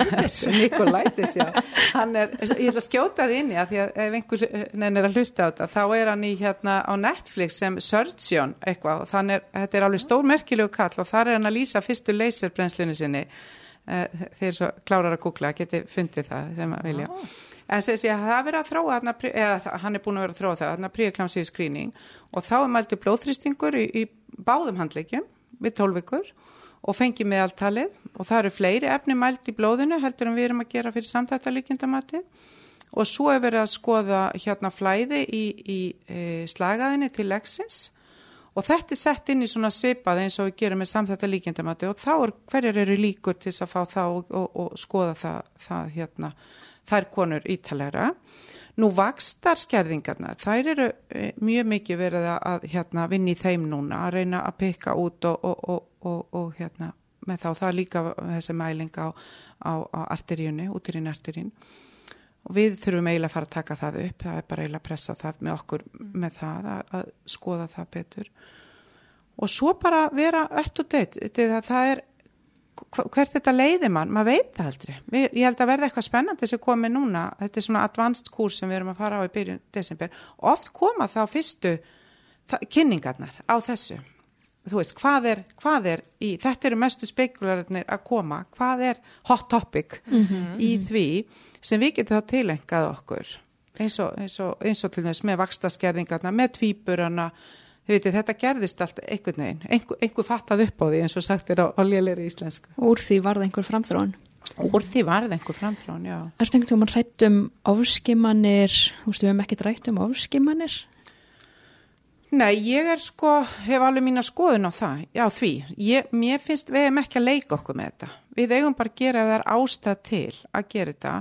[SPEAKER 3] Nikolaitis, já. Hann er, ég ætla að skjóta það inn í að því að ef einhver nefnir að hlusta á þetta, þá er hann í hérna á Netflix sem Surgeon eitthvað og þannig, þetta er alveg stórmerkilegu kall og þar er hann að lýsa fyrstu laserbrennslunni sinni. Þeir svo klárar að googla, geti fundið það þegar maður vilja. En sem sé að það verið að þróa, hana, eða hann er búin að vera að þróa það, hann er príaklamsíðu skrýning og þá er mæltu blóðþrýstingur í, í báðum handleikjum við tólvikur og fengi meðaltalið. Og það eru fleiri efni mælt í blóðinu heldur en við erum að gera fyrir samþætta líkindamati og svo er verið að skoða hérna flæði í, í e, slagaðinni til leksins og þetta er sett inn í svona svipað eins og við gerum með samþætta líkindamati og þá er hverjar eru líkur til að fá það og, og, og skoða það, það hérna, þær konur ítalegra. Nú vakstar skerðingarna, þær eru mjög mikið verið að hérna, vinna í þeim núna, að reyna að peka út og, og, og, og hérna, með þá það líka þessi mæling á, á, á arteríunni, útirinn arterín. Við þurfum eiginlega að fara að taka það upp, það er bara eiginlega að pressa það með okkur með það að, að skoða það betur. Og svo bara vera öll og deitt, það er hvert þetta leiði mann, maður veit það aldrei. Ég held að verða eitthvað spennandi sem komi núna. Þetta er svona advanced kurs sem við erum að fara á í byrjun desember, oft koma þá fyrstu kynningarnar á þessu. Þú veist, hvað er, hvað er í, þetta eru mestu spekulararnir að koma, hvað er hot topic mm -hmm. í því sem við getum þá tilengað okkur? Eins og, eins og, eins og til þess með vakstaskerðingarna, með tvíburana Veitir, þetta gerðist allt einhvern veginn, einhver, einhver fattað upp á því eins og sagt er á, lélæri íslensku.
[SPEAKER 1] Úr því varð einhver framþróun?
[SPEAKER 3] Úr því varð einhver framþróun, já.
[SPEAKER 1] Er þetta einhvern veginn að rætt um áskimanir, þú veist, við hefum ekkert rætt um áskimanir?
[SPEAKER 3] Nei, ég er sko, hef alveg mín að skoðun á það, já því, ég, mér finnst við hefum ekki að leika okkur með þetta. Við eigum bara að gera það ástæð til að gera þetta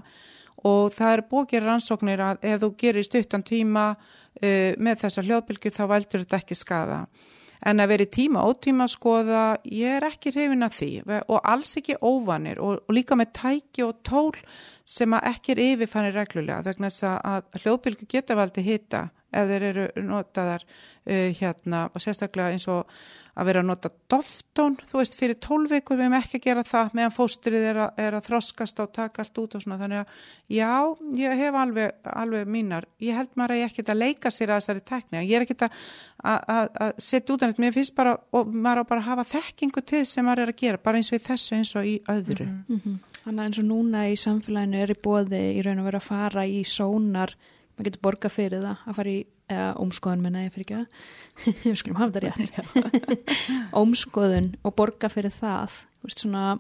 [SPEAKER 3] og það er búið að gera rannsóknir að ef þú gerir stuttan tíma uh, með þessa hljóðbylgjur þá veldur þetta ekki skada. En að veri tíma ótíma að skoða, ég er ekki hrifin að því og alls ekki óvanir og, og líka með tæki og tól sem ekki er yfirfannir reglulega vegna þess að hljóðbylgjur geta valdi hitta ef þeir eru notaðar uh, hérna og sérstaklega eins og að vera að nota doftón, þú veist, fyrir tólveikur við hefum ekki að gera það meðan fóstrið er að, er að þroskast og taka allt út og svona, þannig að já, ég hef alveg, alveg mínar, ég held maður að ég ekkert að leika sér að þessari tekni, ég er ekkert að, að, að setja út af þetta, mér finnst bara, og maður á bara að hafa þekkingu til sem maður er að gera, bara eins og í þessu eins og í öðru.
[SPEAKER 1] Mm -hmm. Þannig að eins og núna í samfélaginu er í bóði í raun og vera að fara í sónar. Maður getur borga fyrir það að fara í eða ómskoðun minna ég fyrir ekki að við skulum hafa þetta rétt. Ómskoðun og borga fyrir það. Veist, svona,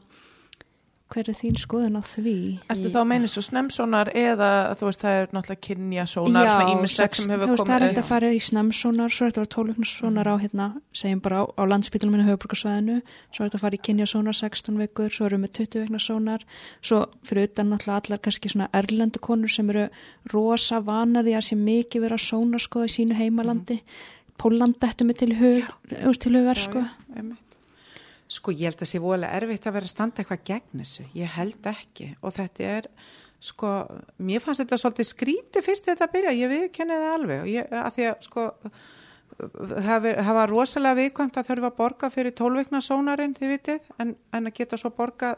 [SPEAKER 1] hver er þín skoðun á því?
[SPEAKER 2] Erstu þá að meina svo snemsónar eða þú veist það er náttúrulega kynja sónar,
[SPEAKER 1] Já, sex-
[SPEAKER 2] sem
[SPEAKER 1] þú veist, það er hægt að fara í snemsónar, svo er þetta að tólugnarsónar á hérna, segjum bara á, á landsbytunum minna höfuborgarsvæðinu, svo er þetta að fara í kynjasónar 16 vekur, svo erum við 20 vekna sónar, svo fyrir utan náttúrulega allar kannski svona erlendu konur sem eru rosa vanar því að sé mikið vera sónarskoða í sínu heimalandi Póland ættum við til hug, til hugar sko.
[SPEAKER 3] já. Sko ég held að sé voðalega erfitt að vera að standa eitthvað gegn þessu, ég held ekki. Og þetta er, sko mér fannst þetta svolítið skríti fyrst þetta að byrja, ég viðkenni það alveg. Og ég, að því að sko það það var rosalega viðkvæmt að þurfa að borga fyrir tólvikna sónarinn, þið vitið, en, en að geta svo borga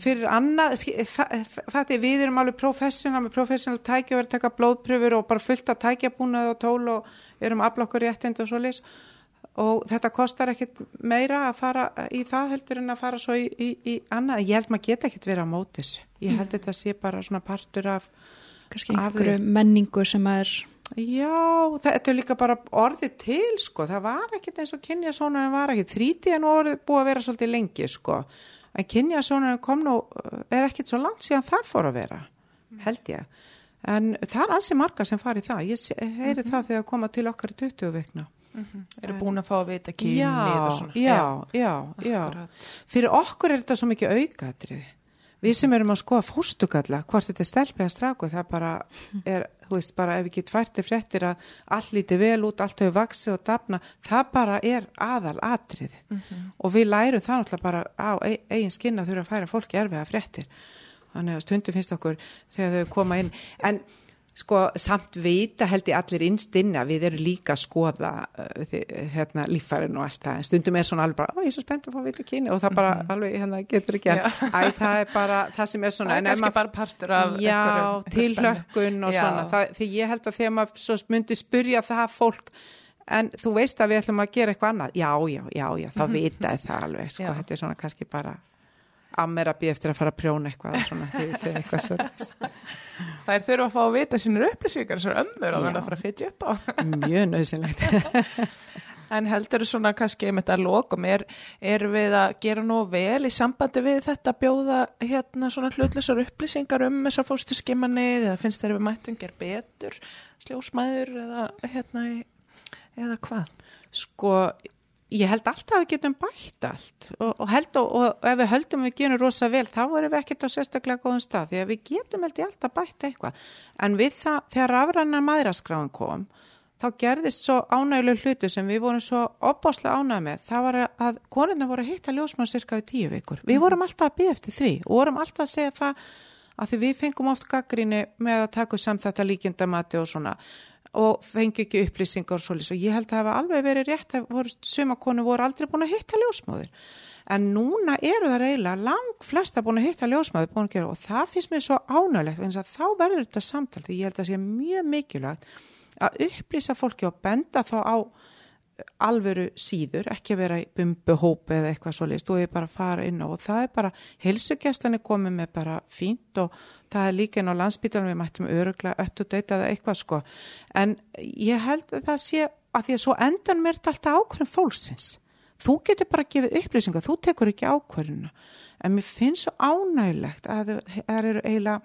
[SPEAKER 3] fyrir annað, fa- fatti við erum alveg professional með professional tæki og verið að taka blóðpröfur og bara fullt af tækjabúnað og tól og erum aflokkur réttind og svo leys og þetta kostar ekkit meira að fara í það heldur en að fara svo í, í, í annað. Ég held maður geta ekkit verið á mótis. Ég held þetta sé bara svona partur af, því.
[SPEAKER 1] einhverju menningu sem er
[SPEAKER 3] já, þetta er líka bara orðið til, sko. Það var ekkit eins og kynjasónarinn var ekkit. Þrítið nú orðið búið að vera svolítið lengi, sko. En kynjasónarinn kom nú, er ekkit svo langt síðan það fór að vera, held ég. En það er ansi marga sem fari í það. Ég heyri það þegar koma til okkar í 20 vikna.
[SPEAKER 2] eru búin að fá að vita kynni
[SPEAKER 3] já, já, já.
[SPEAKER 2] Akkurat.
[SPEAKER 3] Fyrir okkur er þetta svo mikið aukaðrið. Við sem erum að skoða fóstugalla, hvort þetta er stelpið að stráku, það bara er, þú veist, bara ef ekki tværti fréttir að allt líti vel út, allt hefur vaksið og dafna, það bara er aðal atrið. Og við lærum það náttúrulega bara á e- eigin skinn að þurfa að færa fólki erfiða fréttir. Þannig að stundum finnst okkur þegar þau koma inn. En sko samt vita held ég allir innst inn að við erum líka að skoða uh, hérna líffærin og allt það. En stundum er svona alveg bara, ó ég er svo spennt að fá að vita kyni og það bara alveg hérna getur ekki æ það er bara það sem er svona
[SPEAKER 2] Það er kannski bara partur af
[SPEAKER 3] já, tilhlökkun og
[SPEAKER 2] Já.
[SPEAKER 3] svona. Það, því ég held að þegar maður myndi spurja það fólk en þú veist að við ætlum að gera eitthvað annað? Já, já, já, já, þá vitaði það alveg sko,
[SPEAKER 2] Já.
[SPEAKER 3] þetta er svona kannski bara býja eftir að fara að prjóna eitthvað svona, eitthvað svo
[SPEAKER 2] Það er þurfa að fá að vita sínur upplýsingar þessar ömmur
[SPEAKER 3] Já.
[SPEAKER 2] þannig að fara að fytja upp á.
[SPEAKER 3] mjög nöðsynlegt
[SPEAKER 2] En heldur svona kannski með þetta lokum, er, er við að gera nú vel í sambandi við þetta bjóða hérna svona hlutlisar upplýsingar um þessar fórstu skimmanir eða finnst þeir við mættum ger betur, sljósmæður eða hérna eða hvað?
[SPEAKER 3] Sko, ég held alltaf að við getum bætt allt og, og, held, og, og ef við höldum við gerum rosa vel, þá vorum við ekkert á sérstaklega góðum stað, því að við getum held ég alltaf bætt eitthvað. En við það, þegar rafrannar maðuraskráin kom, þá gerðist svo ánæguleg hlutu sem við vorum svo opbáslega ánæg með, það var að konurna voru að hitta ljósmann cirka við tíu vikur. Við vorum alltaf að byggja eftir því og vorum alltaf að segja það að því við fengum oft gaggrinni með að taka samt þetta líkindamati og svona og fengi ekki upplýsingar og svoleiðis. Og ég held að það hafa alveg verið rétt að voru, aldrei búin að hitta ljósmáður en núna eru það eiginlega lang flesta búin að hitta ljósmáður búin að gera og það finnst mér svo ánægilegt en þá verður þetta samtal því ég held að sé mjög mikilvægt að upplýsa fólki og benda þá á alvöru síður, ekki að vera í bumbuhópi eða eitthvað svo leist og ég bara fara inn á og það er bara, heilsugjastlan er komið með bara fínt og það er líka inn á landsbytalanum við mættum öruglega upp to date eða eitthvað sko. En ég held að það sé að því að svo endan mér þetta alltaf ákvörðum fólksins. Þú getur bara gefið upplýsingar, þú tekur ekki ákvörðuna en mér finnst svo ánægilegt að það eru eiginlega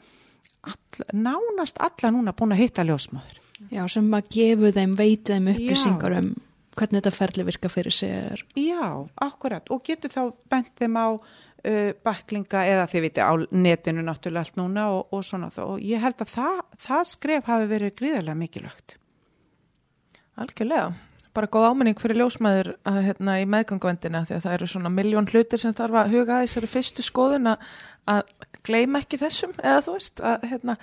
[SPEAKER 3] all, nánast alla núna búin að hitta ljósmáður
[SPEAKER 1] Já, sem að gefu þeim, veiti þeim upplýsingar um hvernig þetta ferli virka fyrir sér.
[SPEAKER 3] Já, akkurat. Og getur þá bent þeim á uh, baklinga eða þið viti á netinu náttúrulega allt núna og, og svona þá og ég held að það, það skref hafi verið gríðarlega mikilvægt.
[SPEAKER 2] Algjörlega. Bara góð áminning fyrir ljósmæður að, hérna, í meðgangvendina því að það eru svona miljón hlutir sem þarf að huga að þessari fyrstu skoðun að, að gleyma ekki þessum eða þú veist að, hérna,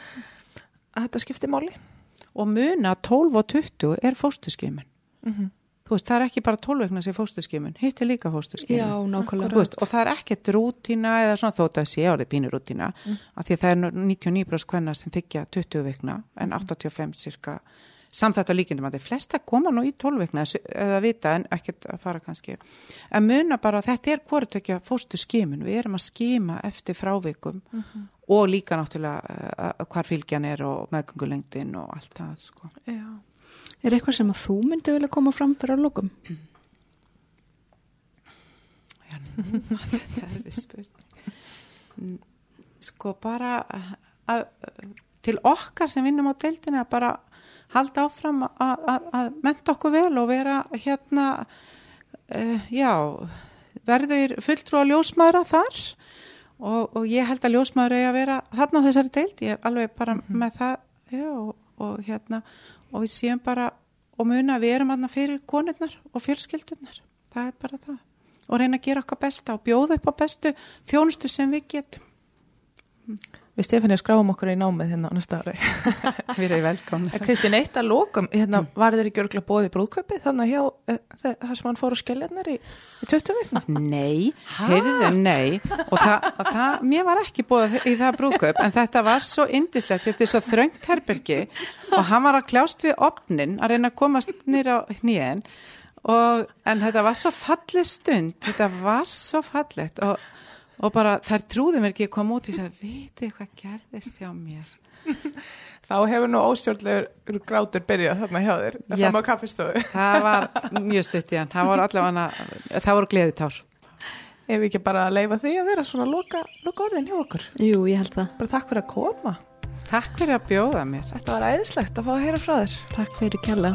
[SPEAKER 2] að þetta skipti máli.
[SPEAKER 3] Og muna 12 og 20 er fóstuskimun.
[SPEAKER 2] Mm -hmm.
[SPEAKER 3] Veist, það er ekki bara 12 vegna sem fóstuskimun, hitt er líka Veist, og það er ekkert rútína eða svona þótt að sé árið pínur rútína mm. af því að það er 99% hvenna sem þykja 20 vikna en 85 cirka samþætt á líkindum að þeir flesta koma nú í 12 vikna eða vita en ekkert að fara kannski en muna bara að þetta er hvort ekki að fóstu skimun, við erum að skima eftir frávikum mm -hmm. og líka náttúrulega uh, hvar fylgjan er og meðgöngulengdin og allt það sko.
[SPEAKER 2] Já.
[SPEAKER 1] Er eitthvað sem að þú myndi vilja koma fram fyrir að lókum?
[SPEAKER 3] Já, það er við spurning. sko bara að, til okkar sem vinnum á deildinu að bara halda áfram að, að, að menta okkur vel og vera hérna uh, já verður fulltrú á ljósmaðura þar og, og ég held að ljósmaður eigi að vera þarna á þessari deild, ég er alveg bara mm -hmm. með það já, og, og hérna og við séum bara og muna við erum aðna fyrir konurnar og fjölskyldurnar. Það er bara það. Og reyna að gera okkar besta og bjóða upp á bestu þjónustu sem við getum
[SPEAKER 2] Við Stefani skráum okkur í námið hérna á næsta ári.
[SPEAKER 3] Við erum velkomna.
[SPEAKER 2] Kristín, eitt að lokum, hérna, mm. var þeir ekki örgulega bóðið brúðköpið þannig hjá uh, það sem hann fór á skelljarnar í, í 20 vikna?
[SPEAKER 3] Nei, heyrðu, nei. Og það, og það, mér var ekki bóðið í það brúðköp, en þetta var svo indislegt, þetta er svo þröngt herbergi og hann var að kljást við opnin að reyna að komast nýra á hnýjen en þetta var svo fallið stund, þetta var svo fallet og og bara þær trúði mér ekki að koma út í þess að viti hvað gerðist hjá mér?
[SPEAKER 2] Þá hefur nú óstjórnlegur grátur byrjað þarna hjá þér.
[SPEAKER 3] Það
[SPEAKER 2] má kaffistofu.
[SPEAKER 3] Það var mjög stutt í hann. Það voru allavega, það voru gleði tár
[SPEAKER 2] ef við ekki bara leifa því að vera svona loka, loka orðin hjá okkur?
[SPEAKER 1] Jú, ég held það.
[SPEAKER 2] Bara takk fyrir að koma.
[SPEAKER 3] Takk fyrir að bjóða mér.
[SPEAKER 2] Þetta var æðislegt að fá að heyra frá þér.
[SPEAKER 1] Takk fyrir kjalla